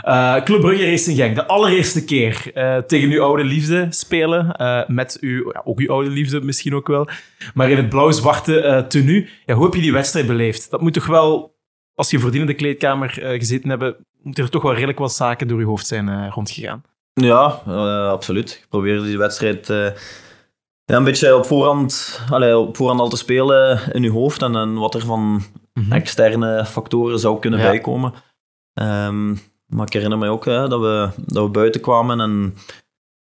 Eh Club Brugge Racing. De allereerste keer eh, tegen uw oude liefde spelen. eh, met uw, ook uw oude liefde misschien ook wel. Maar in het blauw-zwarte eh tenue. Ja, hoe heb je die wedstrijd beleefd? Dat moet toch wel, als je voordien in de kleedkamer eh, gezeten hebben, moeten er toch wel redelijk wat zaken door je hoofd zijn eh, rondgegaan. Ja, eh, absoluut. Ik probeerde die wedstrijd eh, ja, een beetje op voorhand, allee, op voorhand al te spelen in je hoofd en, en wat er van externe factoren zou kunnen Ja. bijkomen. Ehm, maar ik herinner me ook hè, dat, we, dat we buiten kwamen en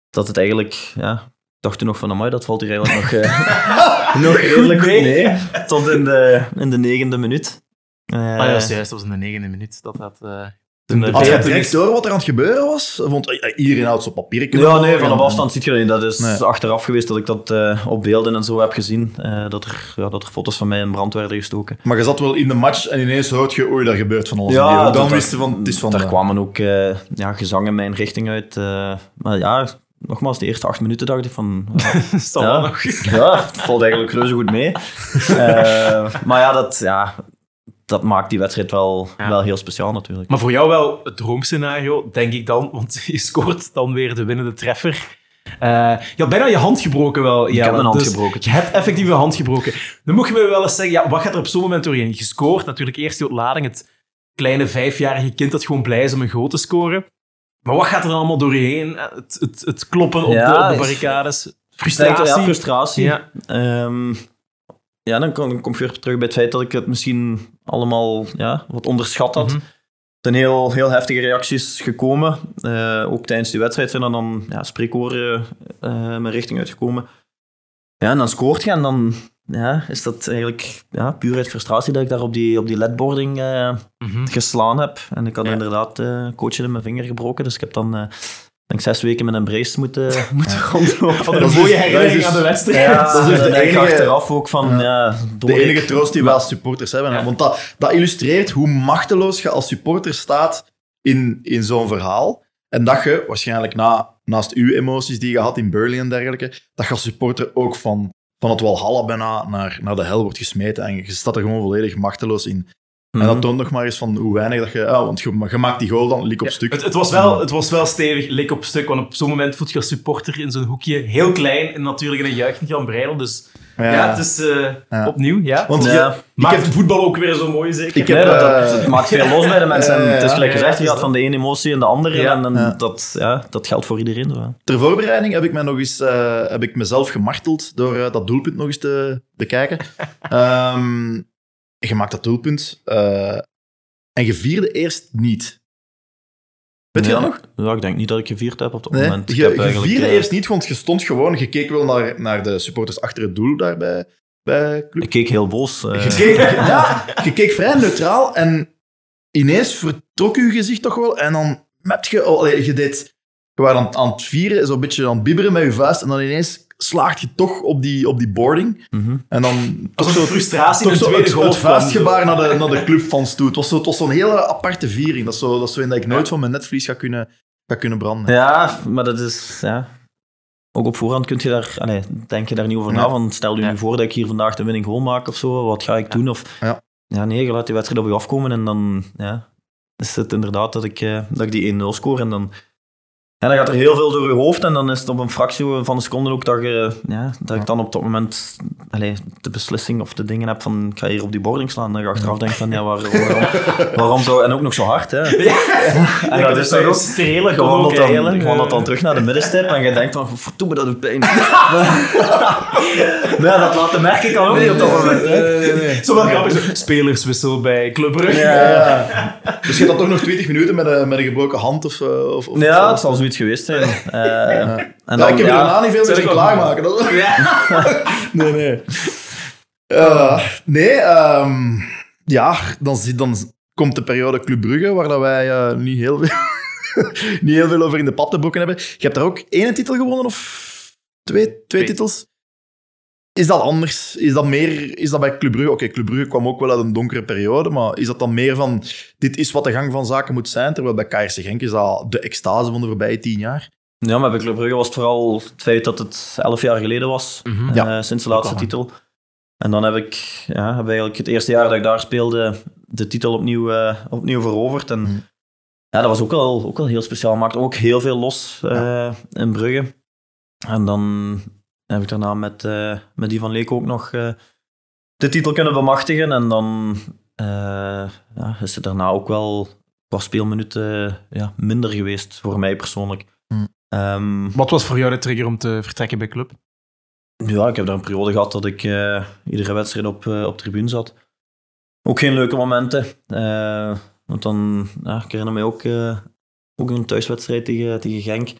dat het eigenlijk, ja, ik dacht toen nog van, amai, dat valt hier eigenlijk nog, eh, nog redelijk goed mee. Tot in de, in de negende minuut. Ah ja, dat juist. Dat was in de negende minuut dat dat... eh, Had je direct door wat er aan het gebeuren was? Want eh, iedereen houdt zo'n papier. Ja, nee, van op afstand ziet je dat niet. Dat is Nee. achteraf geweest dat ik dat eh, op beelden en zo heb gezien. eh, dat, er, ja, dat er foto's van mij in brand werden gestoken. Maar je zat wel in de match en ineens hoort je, oei, daar gebeurt van alles. Ja, dan wist je van, het is van... Daar kwamen ook eh, ja, gezangen mijn richting uit. eh, maar ja, nogmaals, de eerste acht minuten dacht ik van... eh, dat ja, nog... ja, het valt eigenlijk reuze goed mee. Eh, maar ja dat, ja, dat maakt die wedstrijd wel, Ja. wel heel speciaal natuurlijk. Maar voor jou wel het droomscenario, denk ik dan. Want je scoort dan weer de winnende treffer. Eh, je had bijna je hand gebroken wel. Ik heb mijn hand dus gebroken. Je hebt effectief je hand gebroken. Dan mocht je me wel eens zeggen, ja, wat gaat er op zo'n moment doorheen? Je scoort natuurlijk eerst die lading. Het kleine vijfjarige kind dat gewoon blij is om een goal te scoren. Maar wat gaat er dan allemaal doorheen? Het, het, het kloppen op, Ja, de, op de is- barricades. Frustratie. Ja, frustratie. Ja. Ehm, ja, dan kom, kom ik weer terug bij het feit dat ik het misschien allemaal ja, wat onderschat had. Mhm. Er zijn heel, heel heftige reacties gekomen. Eh, ook tijdens die wedstrijd zijn er dan ja, spreekwoorden eh, mijn richting uitgekomen. Ja, en dan scoort je en dan ja, is dat eigenlijk ja, puur uit frustratie dat ik daar op die, op die ledboarding eh, Mhm. geslaan heb. En ik had Ja. inderdaad eh coach in mijn vinger gebroken, dus ik heb dan... denk zes weken met een brace moeten, moeten rondlopen. Wat een mooie dus- herinnering aan de dus- wedstrijd. Ja, dat is dus de en ik enige- achteraf ook van, ja, De enige ik- troost die wij als supporters hebben. Ja. Want dat, dat illustreert hoe machteloos je als supporter staat in, in zo'n verhaal. En dat je waarschijnlijk na, naast uw emoties die je had in Burley en dergelijke, dat je als supporter ook van, van het Walhalla bijna naar, naar de hel wordt gesmeten. En je staat er gewoon volledig machteloos in. En Mhm. dat toont nog maar eens van hoe weinig dat je... ah, want je, je maakt die goal dan lik op Ja, stuk. Het, het, was wel, het was wel stevig, lik op stuk. Want op zo'n moment voelt je als supporter in zo'n hoekje heel klein. En natuurlijk in een juichend Jan Breidel. Dus ja, het is eh, Ja. opnieuw. Ja. Want Ja. je- Maakt heb- het voetbal ook weer zo mooi, zeker? Ik heb, Nee, dat, dat- eh, het maakt veel los bij de mensen. En het is gelijk gezegd, je gaat van de ene emotie in de andere. Ja. En, en Ja. Dat, ja, dat geldt voor iedereen. Zo. Ter voorbereiding heb ik, mij nog eens, eh, heb ik mezelf gemarteld door eh, dat doelpunt nog eens te bekijken. Ehm je maakt dat doelpunt eh, en je vierde eerst niet. Weet je dat nog? Ja, ik denk niet dat ik gevierd heb op dat Nee, moment. Ik je, je vierde eh, eerst niet, want je stond gewoon, je keek wel naar, naar de supporters achter het doel daar bij, Club. Ik keek heel boos. eh. Je keek, ja, je keek vrij neutraal en ineens vertrok je gezicht toch wel en dan heb je, oh, je deed, je waren aan, aan het vieren, zo'n beetje aan het bibberen met je vuist en dan ineens slaagt je toch op die, op die boarding Mhm. en dan toch een zo, frustratie in toch de zo tweede het, het vuistgebaar naar de, naar de clubfans toe. Het was zo- het was zo'n hele aparte viering. Dat is zo, dat is zo in dat ik nooit van mijn netvlies ga kunnen, ga kunnen branden. Ja, maar dat is... Ja. Ook op voorhand kun je daar, allee, denk je daar niet over na. Ja. Van, stel je Ja. nu voor dat ik hier vandaag de winning goal maak of zo. Wat ga ik doen? Of, Ja. ja, nee, je laat die wedstrijd op je afkomen en dan ja, is het inderdaad dat ik, eh, dat ik die 1-0 score. En dan, ja, dan gaat er heel veel door je hoofd en dan is het op een fractie van een seconde ook dat, je, ja, dat ik dan op dat moment allee, de beslissing of de dingen heb van ik ga hier op die boarding slaan. En dan ga je achteraf denken van ja, waar, waarom, waarom zo? En ook nog zo hard. Hè. En dat is dan strelen je wandelt dan, je eh. dan terug naar de middenstip en je denkt van, verdomme, dat doet pijn. nee, dat laten merken kan ook niet op dat moment. Hè. Zo wel grappig, spelerswissel bij Club Brugge. Ja, ja. Dus je had dan toch nog 20 minuten met een, met een gebroken hand of... eh, of, of Ja, het zal zoiets geweest zijn. Eh, en Ja, dan, ik heb er ja, daarna niet veel meer klaarmaken. Dat... nee, nee. Eh, nee, ehm, ja, dan, zit- dan komt de periode Club Brugge, waar dat wij eh, niet, heel veel, niet heel veel over in de pap te brokken hebben. Je hebt daar ook één titel gewonnen, of Twee, twee Twee. titels. Is dat anders? Is dat meer... Is dat bij Club Brugge... Oké, Club Brugge kwam ook wel uit een donkere periode, maar is dat dan meer van... Dit is wat de gang van zaken moet zijn, terwijl bij KRC Genk is dat de extase van de voorbije tien jaar? Ja, maar bij Club Brugge was het vooral het feit dat het elf jaar geleden was, Mhm. eh, Ja. sinds de laatste titel. En dan heb ik, ja, heb eigenlijk het eerste jaar dat ik daar speelde, de titel opnieuw, eh, opnieuw veroverd. En Mhm. ja, dat was ook wel, ook wel heel speciaal. Maakte ook heel veel los eh, in Brugge. En dan heb ik daarna met, eh, met die van Leek ook nog eh, de titel kunnen bemachtigen. En dan eh, ja, is het daarna ook wel qua speelminuten ja, minder geweest voor mij persoonlijk. Mhm. Ehm, Wat was voor jou de trigger om te vertrekken bij club? ja, ik heb daar een periode gehad dat ik iedere wedstrijd op, op tribune zat. Ook geen leuke momenten. want dan, ja, ik herinner me ook, ook een thuiswedstrijd tegen, tegen Genk.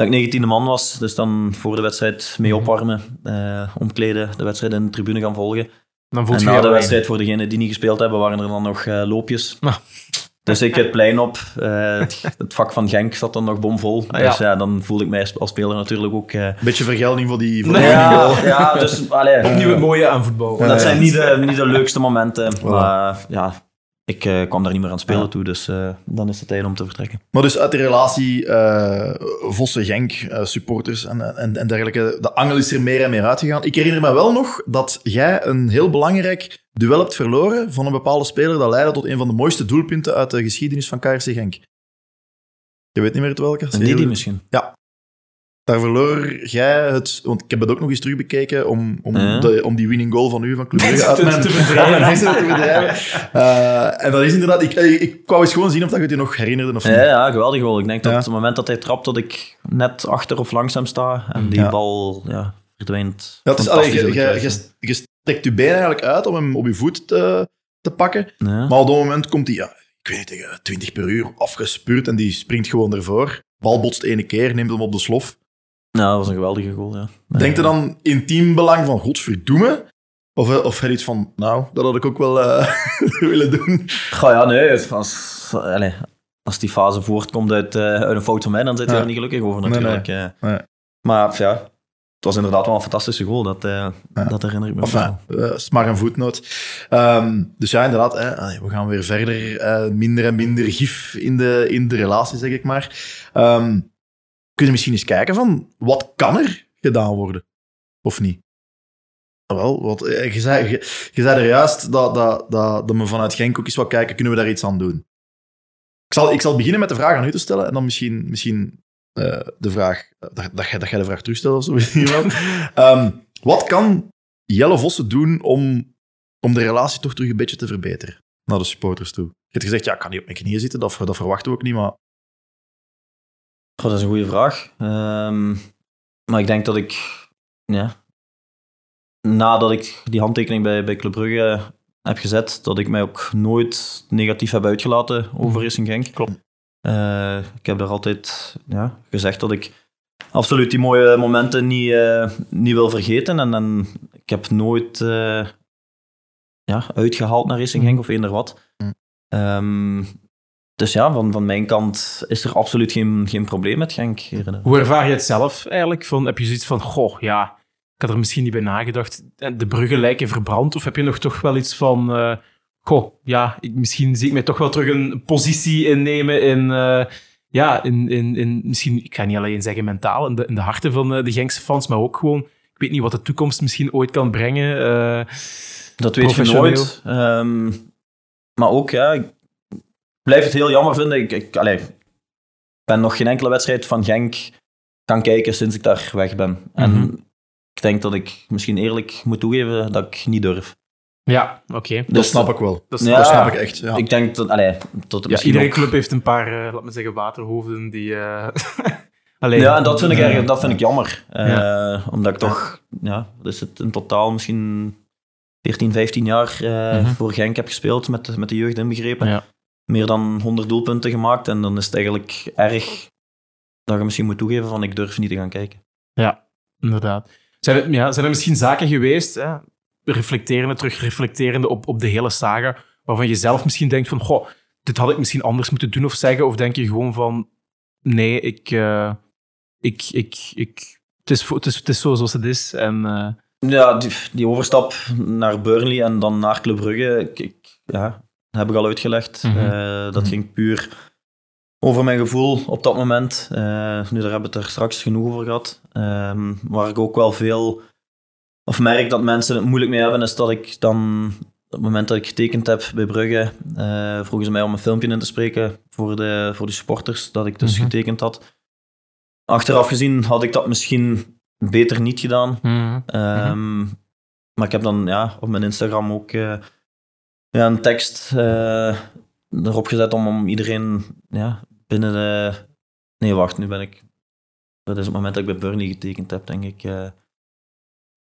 Dat ik 19e man was, dus dan voor de wedstrijd mee Mhm. opwarmen, eh, omkleden, de wedstrijd in de tribune gaan volgen. Dan voelt en na je de alleen. wedstrijd, voor degenen die niet gespeeld hebben, waren er dan nog eh, loopjes. Ah. Dus ik het plein op. eh, het, het vak van Genk zat dan nog bomvol. Ah, ja. Dus ja, dan voelde ik mij als- speler natuurlijk ook... eh, Beetje vergelding voor die... Voor die ja, ja, dus allee, Opnieuw het mooie aan voetbal. Dat zijn niet de, niet de leukste momenten. Maar ja, ik eh, kwam daar niet meer aan het spelen Ja. toe, dus eh, dan is het tijd om te vertrekken. Maar dus uit de relatie eh Vossen-Genk, supporters en, en, en dergelijke, de angel is er meer en meer uitgegaan. Ik herinner me wel nog dat jij een heel belangrijk duel hebt verloren van een bepaalde speler dat leidde tot een van de mooiste doelpunten uit de geschiedenis van KRC Genk. Je weet niet meer het welke? En die, die misschien. Daar verloor jij het... Want ik heb het ook nog eens terugbekeken om, om, de, om die winning goal van u van Club Brugge uit Te- mijn, te verdrijven. te verdrijven. Eh, en dat is inderdaad... Ik, ik, ik wou eens gewoon zien of dat je het je nog herinnerde of niet. Ja, ja, geweldig goal. Ik denk dat Ja. op het moment dat hij trapt, dat ik net achter of langs hem sta. En die Ja. bal ja, verdwijnt. Ja, het is, allee, je, je, je, je strekt je been eigenlijk uit om hem op je voet te, te pakken. Ja. Maar op dat moment komt hij, ja, ik weet niet, tegen 20 per uur afgespuurd en die springt gewoon ervoor. Bal botst ene keer, neemt hem op de slof. Ja, dat was een geweldige goal, ja. Denkt er dan in teambelang van, godverdoeme? Of, eh, of had je iets van, nou, dat had ik ook wel eh, willen doen. Goh, ja, nee. Als, als die fase voortkomt uit, eh, uit een fout van mij, dan zit je Ja. er niet gelukkig over natuurlijk. Nee. Maar ja, het was inderdaad wel een fantastische goal. Dat, Ja. dat herinner ik me wel. eh, is maar een voetnoot. Ehm, dus ja, inderdaad, hè, we gaan weer verder. minder en minder gif in de, in de relatie, zeg ik maar. Ehm, kun je misschien eens kijken van, wat kan er gedaan worden? Of niet? Ah, Wel, wat, eh, je, zei, je, zei er juist dat, dat, dat, dat we vanuit Genk ook eens wat kijken, kunnen we daar iets aan doen? Ik zal, ik zal beginnen met de vraag aan u te stellen en dan misschien, misschien eh, de vraag, dat, dat, jij, dat jij de vraag terugstelt of zo. Ehm, wat kan Jelle Vossen doen om, om de relatie toch terug een beetje te verbeteren naar de supporters toe? Je hebt gezegd, ja, ik kan niet op mijn knieën zitten, dat, dat verwachten we ook niet, maar Dat is een goede vraag. Ehm, maar ik denk dat ik, ja, nadat ik die handtekening bij, bij Club Brugge heb gezet, dat ik mij ook nooit negatief heb uitgelaten over Racing Genk. Klopt. Eh, ik heb daar altijd ja, gezegd dat ik absoluut die mooie momenten niet, eh, niet wil vergeten. En, en ik heb nooit eh, ja, uitgehaald naar Racing Genk of eender wat. Mm. Ehm, dus ja, van, van mijn kant is er absoluut geen, geen probleem met Genk. Hoe ervaar je het zelf eigenlijk? Van, heb je zoiets van, goh, ja, ik had er misschien niet bij nagedacht. De bruggen lijken verbrand. Of heb je nog toch wel iets van, eh, goh, ja, ik, misschien zie ik mij toch wel terug een positie innemen in, eh, ja, in, in, in, misschien, ik ga niet alleen zeggen mentaal, in de, in de harten van eh, de Genkse fans, maar ook gewoon, ik weet niet wat de toekomst misschien ooit kan brengen. Dat weet je nooit. Ehm, maar ook, ja, blijf het heel jammer vinden. Ik, ik allee, ben nog geen enkele wedstrijd van Genk gaan kijken sinds ik daar weg ben. En Mhm. ik denk dat ik misschien eerlijk moet toegeven dat ik niet durf. ja, oké. dat Dus snap ik wel. Dat Ja. Dat snap ik echt, ja. Ik denk dat, allee, tot Ja, misschien iedere ook- club heeft een paar, eh, laat me zeggen, waterhoofden die... eh alleen, Ja, en dat vind ik, erg, dat vind ik jammer. Eh, Ja. Omdat ik toch, ja, wat is het in totaal misschien 14, 15 jaar eh, Mhm. voor Genk heb gespeeld, met, de- met de jeugd inbegrepen. Ja. Meer dan 100 doelpunten gemaakt. En dan is het eigenlijk erg dat je misschien moet toegeven van ik durf niet te gaan kijken. Inderdaad. Zijn er, ja, zijn er misschien zaken geweest, hè, reflecterende, terug reflecterende op, op de hele saga, waarvan je zelf misschien denkt van, goh, dit had ik misschien anders moeten doen of zeggen, of denk je gewoon van, nee, ik, eh, ik, ik, ik, het is, het is, het is zo zoals het is. En, eh, Ja, die, die overstap naar Burnley en dan naar Club Brugge, ik, ik- ja, heb ik al uitgelegd. Mhm. Eh, dat ging puur over mijn gevoel op dat moment. Eh, nu, daar hebben we het er straks genoeg over gehad. Ehm, waar ik ook wel veel, of merk dat mensen het moeilijk mee hebben, is dat ik dan, op het moment dat ik getekend heb bij Brugge, eh, vroegen ze mij om een filmpje in te spreken voor de, voor de supporters, dat ik dus Mhm. getekend had. Achteraf gezien had ik dat misschien beter niet gedaan. Ehm, Maar ik heb dan ja, op mijn Instagram ook ja, een tekst eh, erop gezet om, om iedereen ja, binnen de... Nee, wacht, nu ben ik... Dat is het moment dat ik bij Burnley getekend heb, denk ik. eh,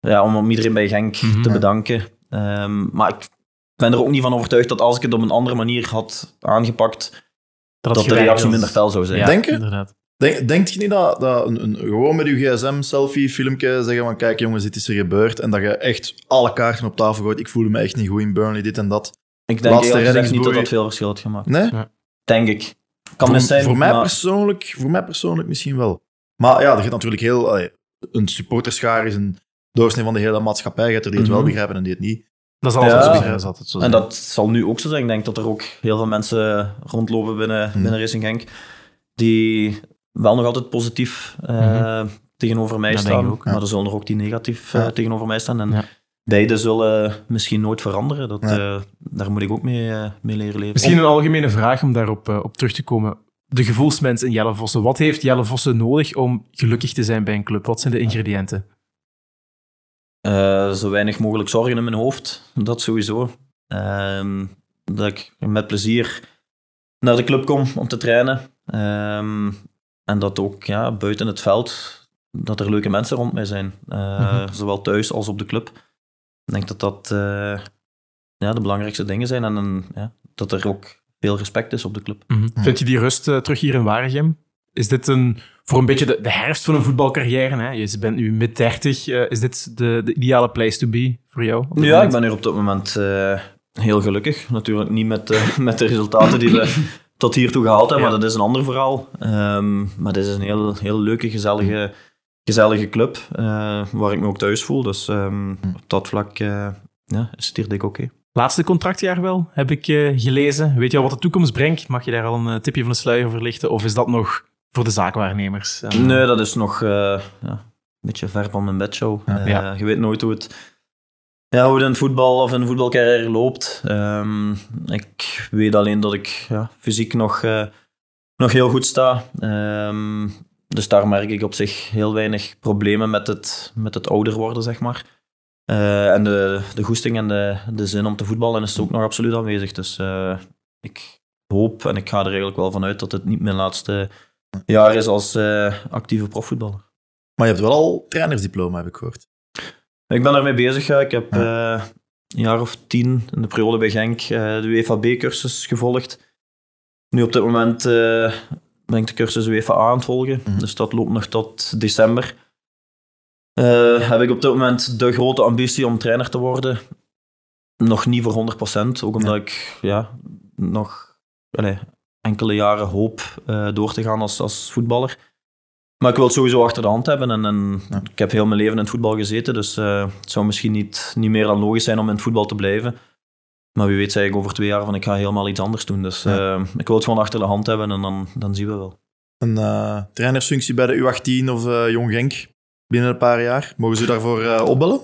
ja, om, om iedereen bij Genk Mhm. te bedanken. Ehm, maar ik ben er ook niet van overtuigd dat als ik het op een andere manier had aangepakt, dat, het de reactie minder fel zou zijn. Ja, Denk je? Inderdaad. Denk, denkt je niet dat, dat een, een, gewoon met je gsm-selfie, filmpje zeggen van kijk jongens, dit is er gebeurd en dat je echt alle kaarten op tafel gooit, ik voelde me echt niet goed in Burnley, dit en dat. Ik denk Laatste eerlijk gezegd niet dat dat veel verschil had gemaakt. Nee? Denk ik. Kan voor, zijn, voor, mij maar- persoonlijk, voor mij persoonlijk misschien wel. Maar ja, er gaat natuurlijk heel... allee, een supporterschaar is een doorsnee van de hele maatschappij. Je hebt er die het wel Mhm. begrijpen en die het niet. Dat is altijd Ja. zo. zijn, altijd zo. En zijn. dat zal nu ook zo zijn. Ik denk dat er ook heel veel mensen rondlopen binnen, Hmm. binnen Racing Genk die wel nog altijd positief eh, tegenover mij Mhm. Dat denk staan. ook, ja. Maar er zullen er ook die negatief eh, Ja. tegenover mij staan. En Ja. beide zullen misschien nooit veranderen. Dat, eh, daar moet ik ook mee, mee leren leven. Misschien een algemene vraag om daarop op terug te komen. De gevoelsmens in Jelle Vossen. Wat heeft Jelle Vossen nodig om gelukkig te zijn bij een club? Wat zijn de ingrediënten? Eh, zo weinig mogelijk zorgen in mijn hoofd. Dat sowieso. Ehm, dat ik met plezier naar de club kom om te trainen. Ehm, en dat ook ja, buiten het veld dat er leuke mensen rond mij zijn. Eh, Mhm. Zowel thuis als op de club. Ik denk dat dat eh, ja, de belangrijkste dingen zijn. En een- ja, dat er ook veel respect is op de club. Vind je die rust eh, terug hier in Waregem? Is dit een, voor een beetje de, de herfst van een voetbalcarrière? Hè? Je bent nu mid 30. eh, is dit de, de ideale place to be voor jou? Ja, moment? ik ben hier op dit moment eh, heel gelukkig. Natuurlijk niet met, met de resultaten die we tot hiertoe gehaald hebben, maar dat is een ander verhaal. Ehm, maar dit is een heel, heel leuke, gezellige, gezellige club, eh, waar ik me ook thuis voel. Dus ehm, op dat vlak eh, ja, is het hier dik oké. Laatste contractjaar wel, heb ik eh, gelezen. Weet je al wat de toekomst brengt? Mag je daar al een tipje van de sluier over lichten? Of is dat nog voor de zaakwaarnemers? Nee, dat is nog ja, een beetje ver van mijn bedshow. Ja. Je weet nooit hoe het, ja, hoe het voetbal of de voetbalcarrière loopt. Ehm, ik weet alleen dat ik ja, fysiek nog, eh, nog heel goed sta. Ehm, dus daar merk ik op zich heel weinig problemen met het, met het ouder worden, zeg maar. Eh, en de, de goesting en de, de zin om te voetballen is ook nog absoluut aanwezig. Dus eh, ik hoop en ik ga er eigenlijk wel vanuit dat het niet mijn laatste jaar is als actieve profvoetballer. Maar je hebt wel al trainersdiploma, heb ik gehoord. Ik ben daarmee bezig. ja. Ik heb eh, een jaar of tien in de periode bij Genk eh, de UEFA-B-cursus gevolgd. Nu op dit moment eh, ben ik de cursus UEFA A aan het volgen. Mhm. Dus dat loopt nog tot december. Heb ik op dit moment de grote ambitie om trainer te worden. Nog niet voor 100%, ook omdat Ja. ik ja, nog enkele jaren hoop door te gaan als, als voetballer. Maar ik wil het sowieso achter de hand hebben. En, en Ja. ik heb heel mijn leven in het voetbal gezeten, dus eh, het zou misschien niet, niet meer dan logisch zijn om in het voetbal te blijven. Maar wie weet zeg ik over twee jaar van ik ga helemaal iets anders doen. Dus Ja. eh, ik wil het gewoon achter de hand hebben en dan, dan zien we wel. Een eh, trainersfunctie bij de U18 of Jong Genk binnen een paar jaar. Mogen ze daarvoor eh, opbellen?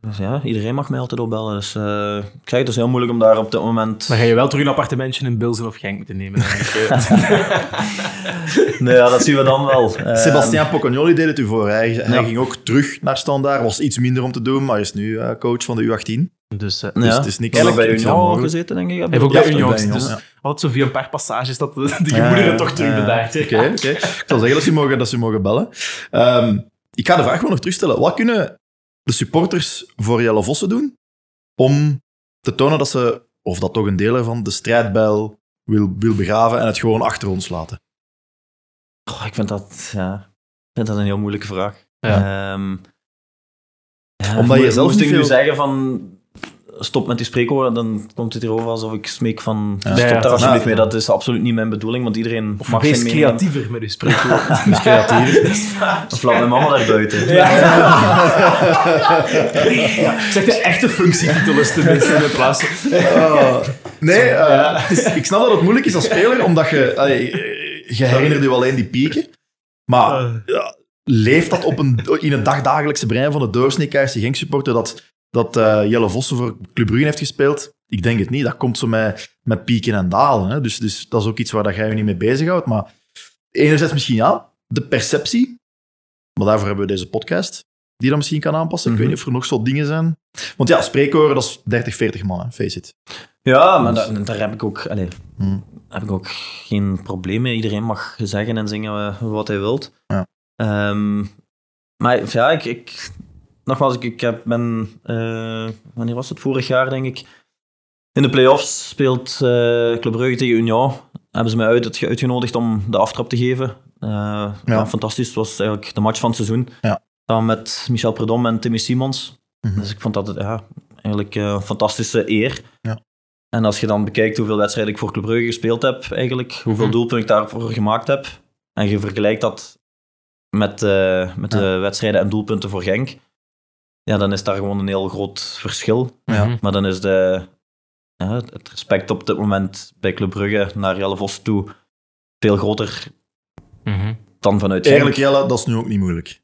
Eh, dus ja, iedereen mag mij altijd opbellen. Dus eh, ik zeg, het is heel moeilijk om daar op dit moment... Dan ga je wel terug een appartementje in Bilzen of Genk moeten nemen. ik. nee, ja, dat zien we dan wel. Eh, Sebastian Pocagnoli deed het u voor. Hij, hij Ja. ging ook terug naar Standaard. Was iets minder om te doen, maar is nu eh, coach van de U18. dus eh, ja. Dus het is niks- Eigenlijk bij Union gezeten, denk ik. hij heeft ook bij Union. Union, Dus ja. altijd zo via een paar passages dat de, de gemoederen toch terug ja. bedaard. Oké, oké. Ik zal zeggen dat ze mogen, dat ze mogen bellen. Ehm, ik ga de vraag gewoon nog terugstellen. Wat kunnen de supporters voor Jelle Vossen doen om te tonen dat ze, of dat toch een deel ervan, de strijdbijl wil, wil begraven en het gewoon achter ons laten? Goh, ik vind dat, ja, ik vind dat een heel moeilijke vraag. Ja. Ehm, ja, Omdat je zelf moest niet ik nu zeggen van stop met die spreekwoorden, dan komt het hierover alsof ik smeek van stop ja, daar dat- alsjeblieft ja. mee. Dat is absoluut niet mijn bedoeling, want iedereen Of mag wees zijn mening hebben. creatiever met uw spreekwoorden. Dus creatief. Of laat mijn mama daar buiten. Zeg de echte functietitel is tenminste in plaats. Oh. Nee, eh, is- ik snap dat het moeilijk is als speler, omdat je... allee, eh, je herinnert je alleen die pieken. Maar ja, leeft dat op een, in het dagdagelijkse brein van de doorsnee KRC Genk supporter dat, dat eh, Jelle Vossen voor Club Brugge heeft gespeeld? Ik denk het niet. Dat komt zo met, met pieken en dalen. Hè. Dus, dus dat is ook iets waar dat jij je niet mee bezighoudt. Maar enerzijds misschien ja, de perceptie. Maar daarvoor hebben we deze podcast, die dat misschien kan aanpassen. Ik Mhm. weet niet of er nog zo dingen zijn. Want ja, spreekhoren, dat is 30, 40 man, hè, face it. Ja, maar daar, daar heb ik ook, allee, Hmm. heb ik ook geen probleem mee. Iedereen mag zeggen en zingen eh, wat hij wilt. Ja. Ehm, maar ja, ik, ik, nogmaals, ik, ik heb, ben, eh, wanneer was het? Vorig jaar, denk ik. In de play-offs speelt eh Club Brugge tegen Union. Hebben ze mij uit, uitgenodigd om de aftrap te geven. Eh, ja. fantastisch. Het was eigenlijk de match van het seizoen. Ja. Samen met Michel Predom en Timmy Simons. Mhm. Dus ik vond dat ja, eigenlijk een fantastische eer. Ja. En als je dan bekijkt hoeveel wedstrijden ik voor Club Brugge gespeeld heb, eigenlijk, hoeveel Mhm. doelpunten ik daarvoor gemaakt heb, en je vergelijkt dat met, met de wedstrijden en doelpunten voor Genk, ja, dan is daar gewoon een heel groot verschil. Ja. Maar dan is de, ja, het respect op dit moment bij Club Brugge naar Jelle Vos toe veel groter Mhm. dan vanuit Genk. Eerlijk, Jelle, dat is nu ook niet moeilijk.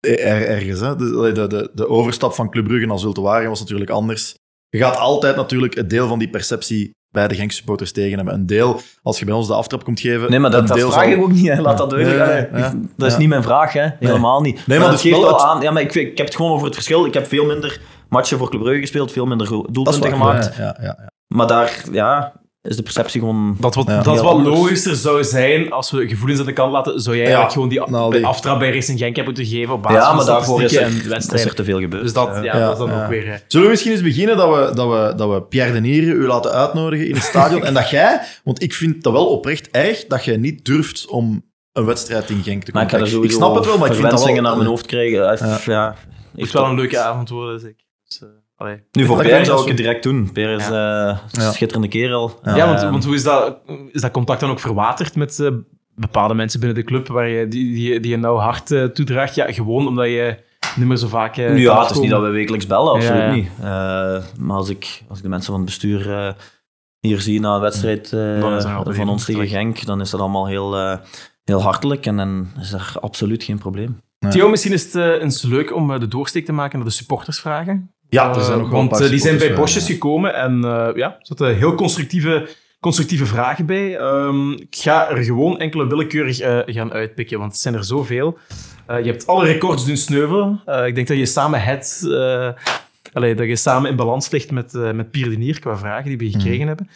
Er, ergens, hè. De, de, de, de overstap van Club Brugge naar Zulte Waregem was natuurlijk anders. Je gaat altijd natuurlijk het deel van die perceptie bij de Genk supporters tegen hebben. Een deel, als je bij ons de aftrap komt geven... Nee, maar dat, vraag zal- ik ook niet. Hè. Laat dat duidelijk ja, Dat is niet mijn vraag, hè. helemaal niet. maar maar dus dat geeft wel het- aan. Ja, maar ik, ik heb het gewoon over het verschil. Ik heb veel minder matchen voor Club Brugge gespeeld, veel minder doelpunten waar, gemaakt. Ja, ja, ja. Maar daar ja, is de perceptie gewoon... Dat wat, Ja. dat wat anders. logischer zou zijn, als we gevoelens aan de kant laten, zou jij Ja. eigenlijk gewoon die, Nou, aftrap bij Racing Genk hebben moeten geven op basis ja, van maar daarvoor is er, is er te veel gebeurd. Dus dat, ja, Ja. dat is dan ja. ook weer... eh, Zullen we misschien eens beginnen dat we, dat we, dat we Pierre Denieren u laten uitnodigen in het stadion en dat jij, want ik vind dat wel oprecht erg, dat jij niet durft om een wedstrijd in Genk te komen ik snap het wel, maar ik vind dat wel... naar mijn hoofd krijgen. Ja. Ja. Heeft wel een leuke avond worden, zeker. Dus, eh, allee. Nu, voor kan zou je ik het direct doen. Eh, Ja. een schitterende kerel. Ja. Ja, want, Eh, want hoe is dat, is dat contact dan ook verwaterd met eh, bepaalde mensen binnen de club waar je, die, die, die je nou hard toedraagt? Ja, gewoon omdat je niet meer zo vaak... ja, het is niet dat we wekelijks bellen, absoluut Ja, ja. niet. Eh, maar als ik, als ik de mensen van het bestuur eh, hier zie na een wedstrijd van ons tegen. Genk, dan is dat allemaal heel, eh, heel hartelijk en dan is er absoluut geen probleem. Theo, misschien is het eens leuk om de doorsteek te maken naar de supportersvragen. Ja, er zijn Eh, nog Want eh, die zijn bij supporters, Bosjes gekomen en eh, ja, er zaten heel constructieve, constructieve vragen bij. Ehm, ik ga er gewoon enkele willekeurig eh, gaan uitpikken, want het zijn er zoveel. Eh, je hebt alle records doen sneuvelen. Eh, ik denk dat je samen het... eh, allee, dat je samen in balans ligt met, eh met Pierre Denier qua vragen die we Mhm. gekregen hebben.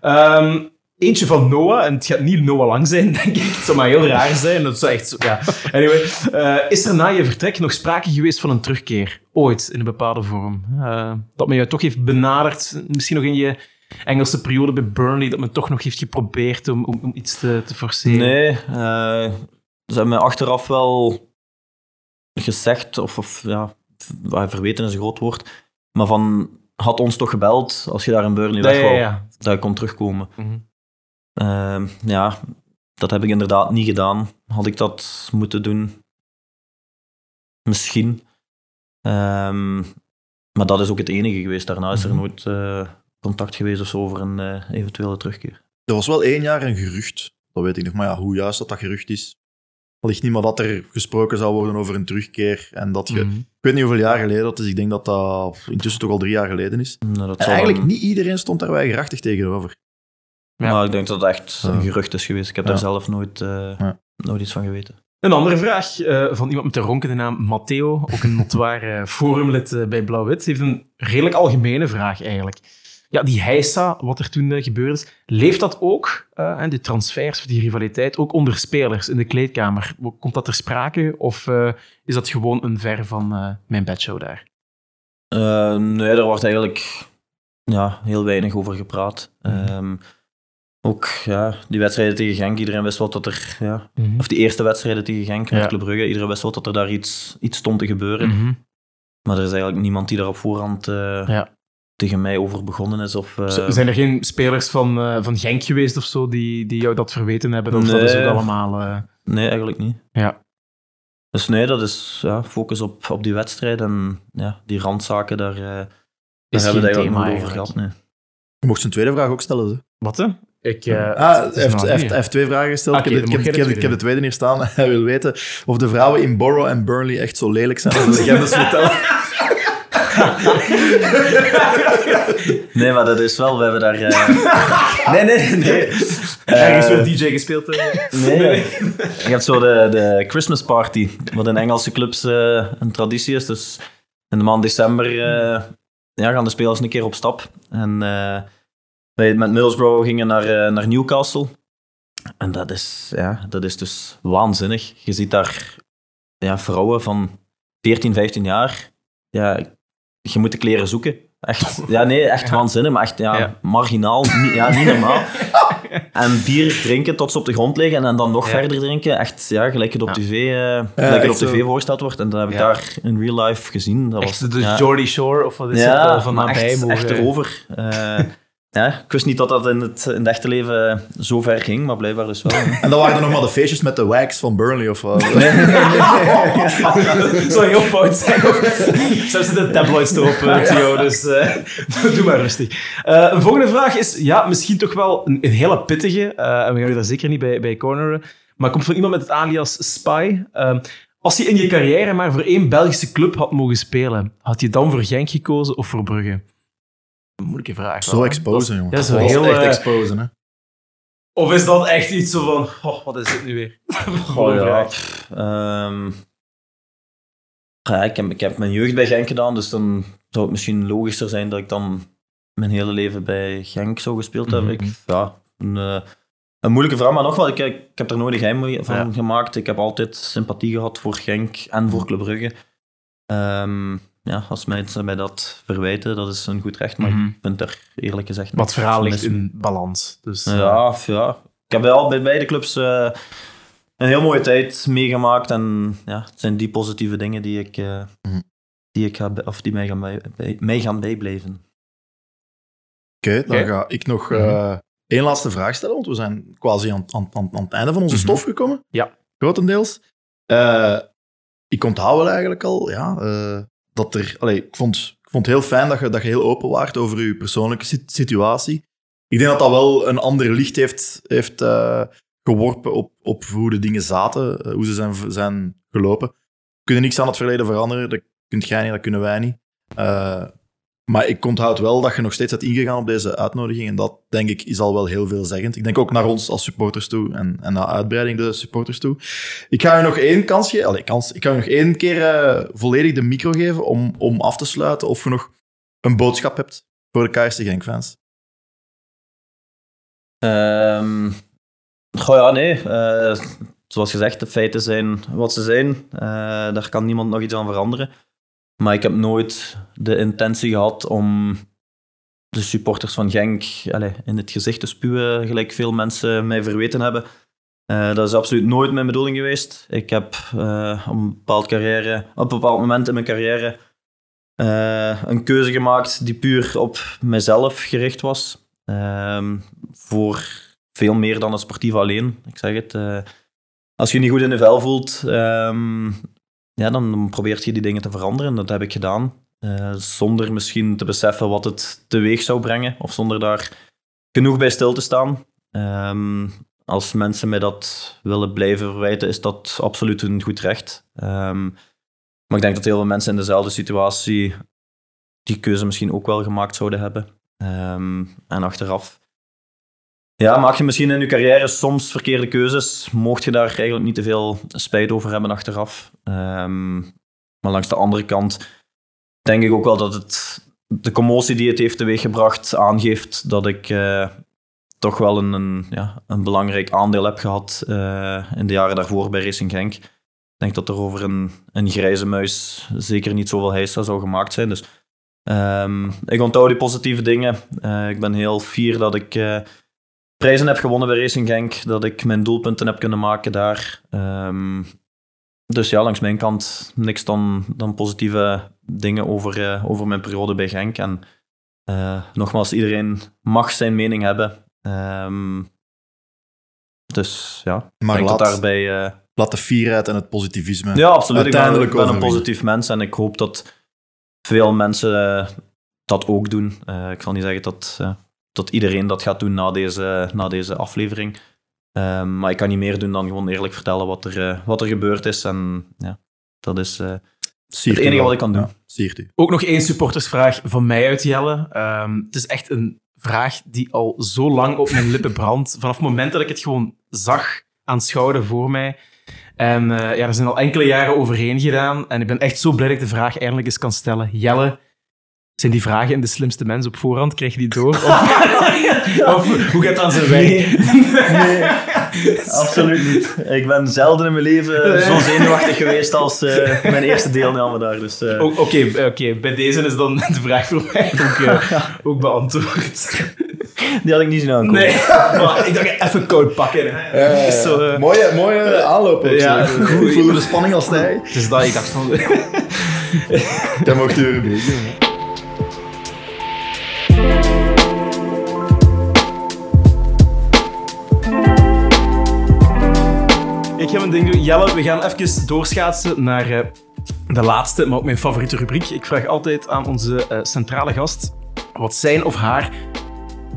Ehm, eentje van Noah, en het gaat niet Noah Lang zijn, denk ik. Het zou maar heel raar zijn. Dat zou echt... zo- Ja. Anyway, eh, is er na je vertrek nog sprake geweest van een terugkeer? Ooit, in een bepaalde vorm? Eh, dat men je toch heeft benaderd, misschien nog in je Engelse periode bij Burnley, dat men toch nog heeft geprobeerd om, om, om iets te, te forceren? Nee, eh, ze hebben me achteraf wel gezegd, of, of ja, verweten is een groot woord, maar van, had ons toch gebeld als je daar in Burnley Ja, weg wou, ja. dat ik kon terugkomen. Mhm. Ehm, ja, dat heb ik inderdaad niet gedaan. Had ik dat moeten doen? Misschien. Ehm, maar dat is ook het enige geweest. Daarna is er Mhm. nooit eh, contact geweest of zo over een eh, eventuele terugkeer. Er was wel één jaar een gerucht, dat weet ik nog. Maar ja, hoe juist dat dat gerucht is, ligt niet maar dat er gesproken zou worden over een terugkeer. En dat je, Mhm. ik weet niet hoeveel jaar geleden dat is, ik denk dat dat intussen toch al drie jaar geleden is. Nou, dat En eigenlijk dan- niet iedereen stond daar weigerachtig tegenover. Ja. Maar ik denk dat het echt een gerucht is geweest. Ik heb Ja. daar zelf nooit, eh, Ja. nooit iets van geweten. Een andere vraag eh, van iemand met de ronkende naam Matteo, ook een notoire eh, forumlid eh, bij Blauw-Wit, heeft een redelijk algemene vraag eigenlijk. Ja, die heisa, wat er toen gebeurd is, leeft dat ook, eh, en de transfers, of die rivaliteit, ook onder spelers in de kleedkamer? Komt dat ter sprake of eh, is dat gewoon een ver van eh, mijn bedshow daar? Eh, nee, er wordt eigenlijk ja, heel weinig over gepraat. Ehm, ook ja, die wedstrijden tegen Genk, iedereen wist wel dat er... Ja, of die eerste wedstrijden tegen Genk met Ja. Club Brugge, iedereen wist wel dat er daar iets, iets stond te gebeuren. Mhm. Maar er is eigenlijk niemand die daar op voorhand eh, Ja. tegen mij over begonnen is. Of, uh... Zijn er geen spelers van, uh, van Genk geweest of zo die, die jou dat verweten hebben? Of nee. dat is ook allemaal... Uh... Nee, eigenlijk niet. Ja. Dus nee, dat is ja, focus op, op die wedstrijd en ja, die randzaken, daar, daar hebben we het eigenlijk nooit over gehad. Nee. Je mocht zijn tweede vraag ook stellen. Hè? Wat hè? Ik, uh, ah, hij heeft, heeft, heeft, twee vragen gesteld. Okay, ik, heb, ik, heb, ik, heb, de tweede hier staan. Hij wil weten of de vrouwen in Borough en Burnley echt zo lelijk zijn als de legendes vertellen. nee, maar dat is wel, we hebben daar... Uh... Nee, nee, nee. Ergens uh, DJ gespeeld. Uh... Nee, je hebt zo de, de Christmas party, wat in Engelse clubs uh, een traditie is. Dus in de maand december ja, gaan de spelers een keer op stap. En wij met Middlesbrough gingen naar, naar Newcastle. En dat is, ja, dat is dus waanzinnig. Je ziet daar ja, vrouwen van 14, 15 jaar. Ja, je moet de kleren zoeken. Echt, ja, nee, echt waanzinnig, maar echt ja, marginaal. Niet, ja, niet normaal. en bier drinken tot ze op de grond liggen en dan nog verder drinken. Echt, ja, gelijk het op tv, uh, gelijk het op tv voorgesteld wordt. En dat heb ik daar in real life gezien. Dat echt was, de Jordy Shore, of wat is het, uh, van nabij echt, mogen... echt erover. Uh, Ja, ik wist niet dat dat in het, in het echte leven zo ver ging, maar blijkbaar dus wel. En dan waren er nog maar de feestjes met de wax van Burnley of wat? Nee, nee, nee. Zou heel fout zijn. Zo zitten tabloids erop, Theo, dus uh, doe maar rustig. Uh, een volgende vraag is, ja, misschien toch wel een, een hele pittige, en we gaan je daar zeker niet bij, bij corneren, maar komt van iemand met het alias Spy. als je in je carrière maar voor één Belgische club had mogen spelen, had je dan voor Genk gekozen of voor Brugge? Een moeilijke vraag. Zo exposen, jongen. Dat is heel echt uh, exposen, hè. Of is dat echt iets zo van, oh, wat is dit nu weer? oh, ja. Um, ja, ik, heb, ik heb mijn jeugd bij Genk gedaan, dus dan zou het misschien logischer zijn dat ik dan mijn hele leven bij Genk zou gespeeld hebben. Mm -hmm. ik, ja, een, uh, een, moeilijke vraag, maar nog wel, ik, ik heb er nooit een geheim van ja. gemaakt. Ik heb altijd sympathie gehad voor Genk en voor Club Brugge. Um, ja, als mensen mij dat verwijten, dat is een goed recht, maar mm -hmm. ik vind er eerlijk gezegd... Wat verhaal ligt in balans. Dus, ja, ja, ik heb al bij beide clubs uh, een heel mooie tijd meegemaakt en ja, het zijn die positieve dingen die, ik, uh, mm -hmm. die, ik ga, of die mij gaan, bij, bij, mij gaan bijblijven. Oké, okay, dan okay. ga ik nog uh, één laatste vraag stellen, want we zijn quasi aan, aan, aan, aan het einde van onze mm -hmm. stof gekomen. Ja. Grotendeels. ik onthoud wel eigenlijk al, ja dat er. Allee, ik, vond, ik vond het heel fijn dat je, dat je heel open waart over je persoonlijke situatie. Ik denk dat dat wel een ander licht heeft, heeft uh, geworpen op, op hoe de dingen zaten, uh, hoe ze zijn, zijn gelopen. We kunnen niks aan het verleden veranderen, dat kunt jij niet, dat kunnen wij niet. Uh, maar ik onthoud wel dat je nog steeds hebt ingegaan op deze uitnodiging. En dat, denk ik, is al wel heel veelzeggend. Ik denk ook naar ons als supporters toe en, en naar uitbreiding de supporters toe. Ik ga je nog één kansje, kans, ik ga nog één keer uh, volledig de micro geven om, om af te sluiten. Of je nog een boodschap hebt voor de KSC Genk-fans. Um, goh ja, nee. Uh, zoals gezegd, de feiten zijn wat ze zijn. Uh, daar kan niemand nog iets aan veranderen. Maar ik heb nooit de intentie gehad om de supporters van Genk allez, in het gezicht te spuwen, gelijk veel mensen mij verweten hebben. Uh, dat is absoluut nooit mijn bedoeling geweest. Ik heb uh, op, een bepaald carrière, op een bepaald moment in mijn carrière uh, een keuze gemaakt die puur op mezelf gericht was. Ehm, voor veel meer dan het sportief alleen. Ik zeg het. als je niet goed in de vel voelt, um, ja, dan, probeert je die dingen te veranderen. Dat heb ik gedaan. Uh, zonder misschien te beseffen wat het teweeg zou brengen. Of zonder daar genoeg bij stil te staan. Um, als mensen mij dat willen blijven verwijten, is dat absoluut een goed recht. Um, maar ik denk dat heel veel mensen in dezelfde situatie die keuze misschien ook wel gemaakt zouden hebben. Um, en achteraf ja, maak je misschien in je carrière soms verkeerde keuzes. Mocht je daar eigenlijk niet te veel spijt over hebben achteraf. Um, maar langs de andere kant denk ik ook wel dat het de commotie die het heeft teweeggebracht aangeeft dat ik uh, toch wel een, een, ja, een belangrijk aandeel heb gehad uh, in de jaren daarvoor bij Racing Genk. Ik denk dat er over een, een grijze muis zeker niet zoveel heisa zou gemaakt zijn. Dus um, ik onthoud die positieve dingen. Uh, ik ben heel fier dat ik prijzen heb gewonnen bij Racing Genk, dat ik mijn doelpunten heb kunnen maken daar. Um, dus ja, langs mijn kant niks dan, dan positieve dingen over, uh, over mijn periode bij Genk. En eh, nogmaals, iedereen mag zijn mening hebben. Ehm, dus ja, ik Maar laat, dat daarbij... eh, laat de fierheid en het positivisme ja, absoluut. Ik ben, uiteindelijk ik ben een positief mens en ik hoop dat veel mensen eh, dat ook doen. Eh, ik zal niet zeggen dat, dat iedereen dat gaat doen na deze, na deze aflevering. Ehm, maar ik kan niet meer doen dan gewoon eerlijk vertellen wat er, eh, wat er gebeurd is. En ja, dat is eh, het enige wat ik kan doen. Ja. Ook nog één supportersvraag van mij uit, Jelle. Ehm, het is echt een vraag die al zo lang op mijn lippen brandt. Vanaf het moment dat ik het gewoon zag, aanschouwde voor mij. En eh, ja, er zijn al enkele jaren overheen gedaan. En ik ben echt zo blij dat ik de vraag eindelijk eens kan stellen. Jelle, zijn die vragen in de slimste mens op voorhand? Krijg je die door? Of, of hoe gaat het aan zijn werk? Absoluut niet. Ik ben zelden in mijn leven zo zenuwachtig geweest als eh, mijn eerste deelname daar. Dus, eh, O- Oké, oké, bij deze is dan de vraag voor mij ook, eh, ook beantwoord. die had ik niet zien aankomen. Nee, maar ik dacht even koud pakken. hè. Zo, mooie, mooie aanloop. ook, Ja, zo. goed. Ik voelde de spanning als hij. Het is dat ik dacht van... Jij mocht de rubriek doen. hè. Doen. Jelle, we gaan even doorschaatsen naar eh, de laatste, maar ook mijn favoriete rubriek. Ik vraag altijd aan onze eh, centrale gast wat zijn of haar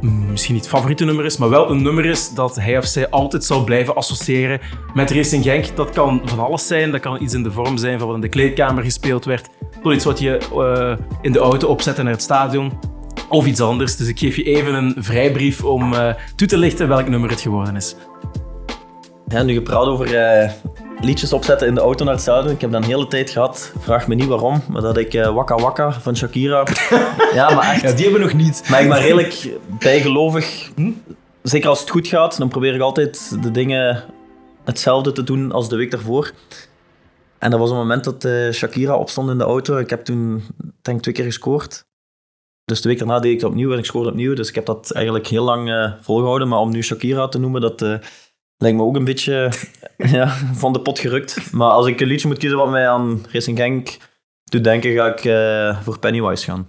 mm, misschien niet favoriete nummer is, maar wel een nummer is dat hij of zij altijd zal blijven associëren met Racing Genk. Dat kan van alles zijn. Dat kan iets in de vorm zijn van wat in de kleedkamer gespeeld werd, tot iets wat je eh, in de auto opzette naar het stadion. Of iets anders. Dus ik geef je even een vrijbrief om toe te lichten welk nummer het geworden is. Ja, nu gepraat over eh, liedjes opzetten in de auto naar het stadion. Ik heb dat een hele tijd gehad. Vraag me niet waarom, maar dat ik eh Waka Waka van Shakira. ja, maar echt. Ja, die hebben we nog niet. Maar ik ben redelijk bijgelovig. Zeker als het goed gaat, dan probeer ik altijd de dingen hetzelfde te doen als de week daarvoor. En dat was een moment dat eh, Shakira opstond in de auto. Ik heb toen, denk twee keer gescoord. Dus de week daarna deed ik dat opnieuw en ik scoorde opnieuw. Dus ik heb dat eigenlijk heel lang eh, volgehouden. Maar om nu Shakira te noemen, dat lijkt me ook een beetje ja, van de pot gerukt. Maar als ik een liedje moet kiezen wat mij aan Racing Genk doet denken, ga ik eh, voor Pennywise gaan.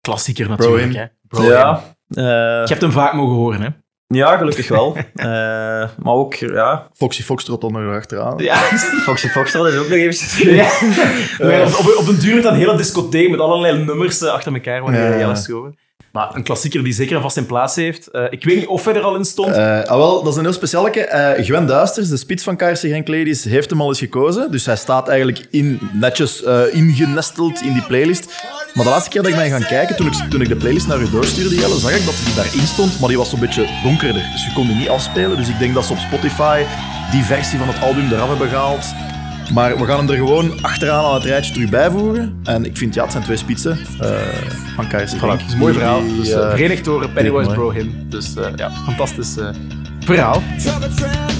Klassieker natuurlijk. Hè? Ja, eh, Je hebt hem vaak mogen horen, hè? ja, gelukkig wel. Eh, maar ook, ja, Foxy Foxtrot dan nog achteraan. Ja. Foxy Foxtrot is ook nog eventjes... Maar op, op, op een duur dat hele discotheek met allerlei nummers achter elkaar wanneer Ja, ja, ja. Jelle schoven. Maar een klassieker die zeker vast zijn plaats heeft. Eh, ik weet niet of hij er al in stond. Eh, ah, wel, dat is een heel specialeke. Eh Gwen Duisters, de spits van KRC Genk heeft hem al eens gekozen. Dus hij staat eigenlijk in, netjes ingenesteld in die playlist. Maar de laatste keer dat ik ben gaan kijken, toen ik, toen ik de playlist naar u doorstuurde, Jelle, zag ik dat hij daarin stond, maar die was zo'n beetje donkerder. Dus je kon die niet afspelen. Dus ik denk dat ze op Spotify die versie van het album eraf hebben gehaald. Maar we gaan hem er gewoon achteraan aan het rijtje terug bijvoegen. En ik vind, ja, het zijn twee spitsen eh, van KRC Genk. Het is een mooi verhaal. Die, Dus, eh, verenigd door Pennywise. Bro Him. Dus eh, ja, fantastisch eh, verhaal.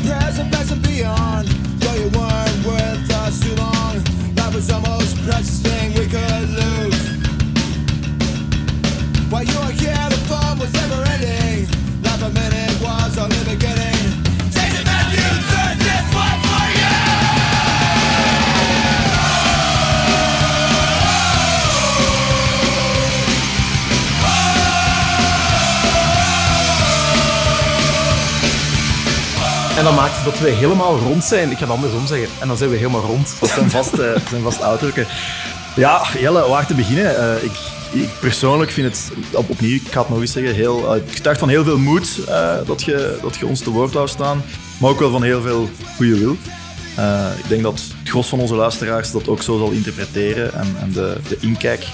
Present, past and beyond. Though En dan maakt dat we helemaal rond zijn. Ik ga het andersom zeggen. En dan zijn we helemaal rond. Dat zijn vast, eh, dat zijn vast uitdrukken. Ja, Jelle, waar te beginnen? Eh, ik, ik persoonlijk vind het, op, opnieuw, ik ga het nog eens zeggen, heel, uh, het getuigt van heel veel moed eh, dat, je, dat je ons te woord houdt staan. Maar ook wel van heel veel goede wil. Eh, ik denk dat het gros van onze luisteraars dat ook zo zal interpreteren. En, en de, de inkijk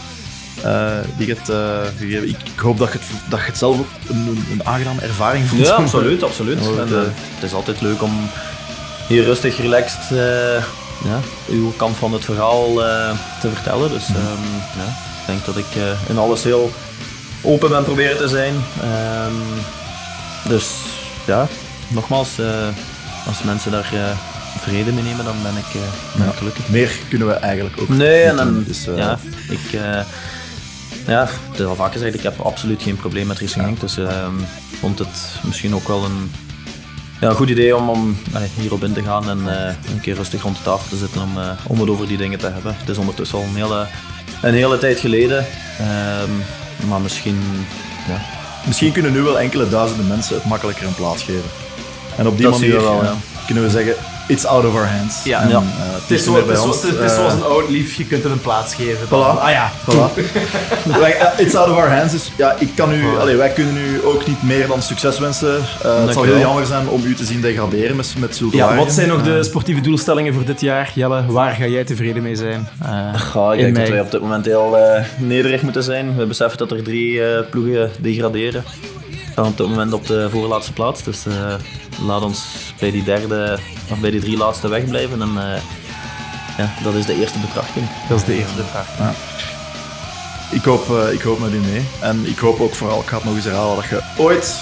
eh, die je het eh, gegeven. Ik, ik hoop dat je het, dat je het zelf ook een, een, aangename ervaring vond. Ja, absoluut, absoluut. Ja, En, het, eh, het is altijd leuk om hier rustig, relaxed ja, uw kant van het verhaal te vertellen. Dus ehm, ja, ik denk dat ik in alles heel open ben proberen te zijn. Ehm, dus ja, nogmaals, als mensen daar vrede mee nemen, dan ben ik, ben Ja. ik gelukkig. Meer kunnen we eigenlijk ook Nee, en dan, Dus, ja, ik, ja, het is al vaker gezegd, ik heb absoluut geen probleem met Racing Genk. Dus ik vond het misschien ook wel een, ja, goed idee om, om hierop in te gaan en eh, een keer rustig rond de tafel te zitten om, eh, om het over die dingen te hebben. Het is ondertussen al een hele, een hele tijd geleden. Ehm, Maar misschien... Ja. Misschien kunnen nu wel enkele duizenden mensen het makkelijker een plaats geven. En op die Dat manier wel, ja. kunnen we zeggen, it's out of our hands. Ja. En, Ja. eh, Het is, Eh, zoals een oud lief, je kunt het een plaats geven. Voilà. Ah ja. Voilà. eh, it's out of our hands. Dus ja, ik kan u, allee, wij kunnen u ook niet meer dan succes wensen. Eh, het zal heel jammer zijn om u te zien degraderen met, met zulke Ja, wat zijn nog de sportieve doelstellingen voor dit jaar? Jelle, waar ga jij tevreden mee zijn? Eh, ik denk dat wij op dit moment heel eh, nederig moeten zijn. We beseffen dat er drie eh, ploegen degraderen. We staan op dit moment op de voorlaatste plaats. Dus eh, laat ons bij die derde, of bij die drie laatste wegblijven. En eh, ja, dat is de eerste betrachting. Dat is de eerste vraag. Ik hoop, eh, ik hoop met u mee. En ik hoop ook vooral, ik ga het nog eens herhalen, dat je ooit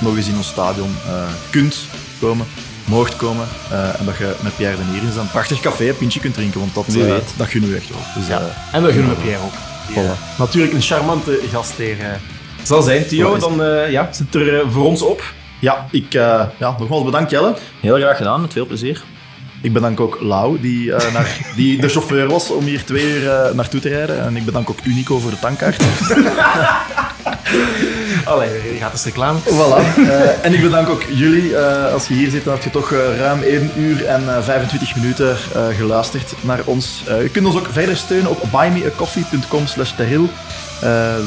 nog eens in ons stadion eh, kunt komen, mocht komen. eh, en dat je met Pierre de Nier in zijn prachtig café een pintje kunt drinken, want dat, weet. dat gunnen we echt wel. Dus, Ja. En dat gunnen we Pierre ook. Die, Voilà. natuurlijk een charmante gastheer zal zijn. Theo, dan eh, ja, zit er voor ons op. ja, ik, eh, ja, nogmaals bedankt Jelle. Heel graag gedaan, met veel plezier. Ik bedank ook Lau, die, eh, naar, die de chauffeur was om hier twee uur eh, naartoe te rijden. En ik bedank ook Unico voor de tankkaart. Allee, je gaat eens reclame. Voilà. Eh, en ik bedank ook jullie. Eh, als je hier zit, dan heb je toch ruim 1 uur en eh, 25 minuten eh, geluisterd naar ons. Eh, je kunt ons ook verder steunen op buymeacoffee.com slash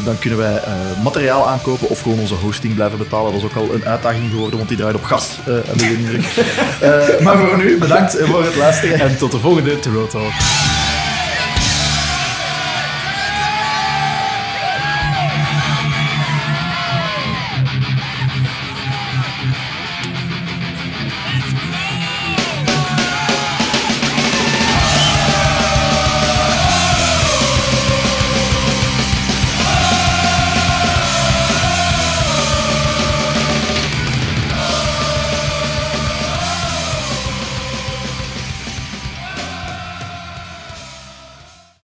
dan kunnen wij eh, materiaal aankopen of gewoon onze hosting blijven betalen. Dat is ook al een uitdaging geworden, want die draait op gas. eh indruk. Eh, maar voor nu, bedankt voor het luisteren. En tot de volgende Talk.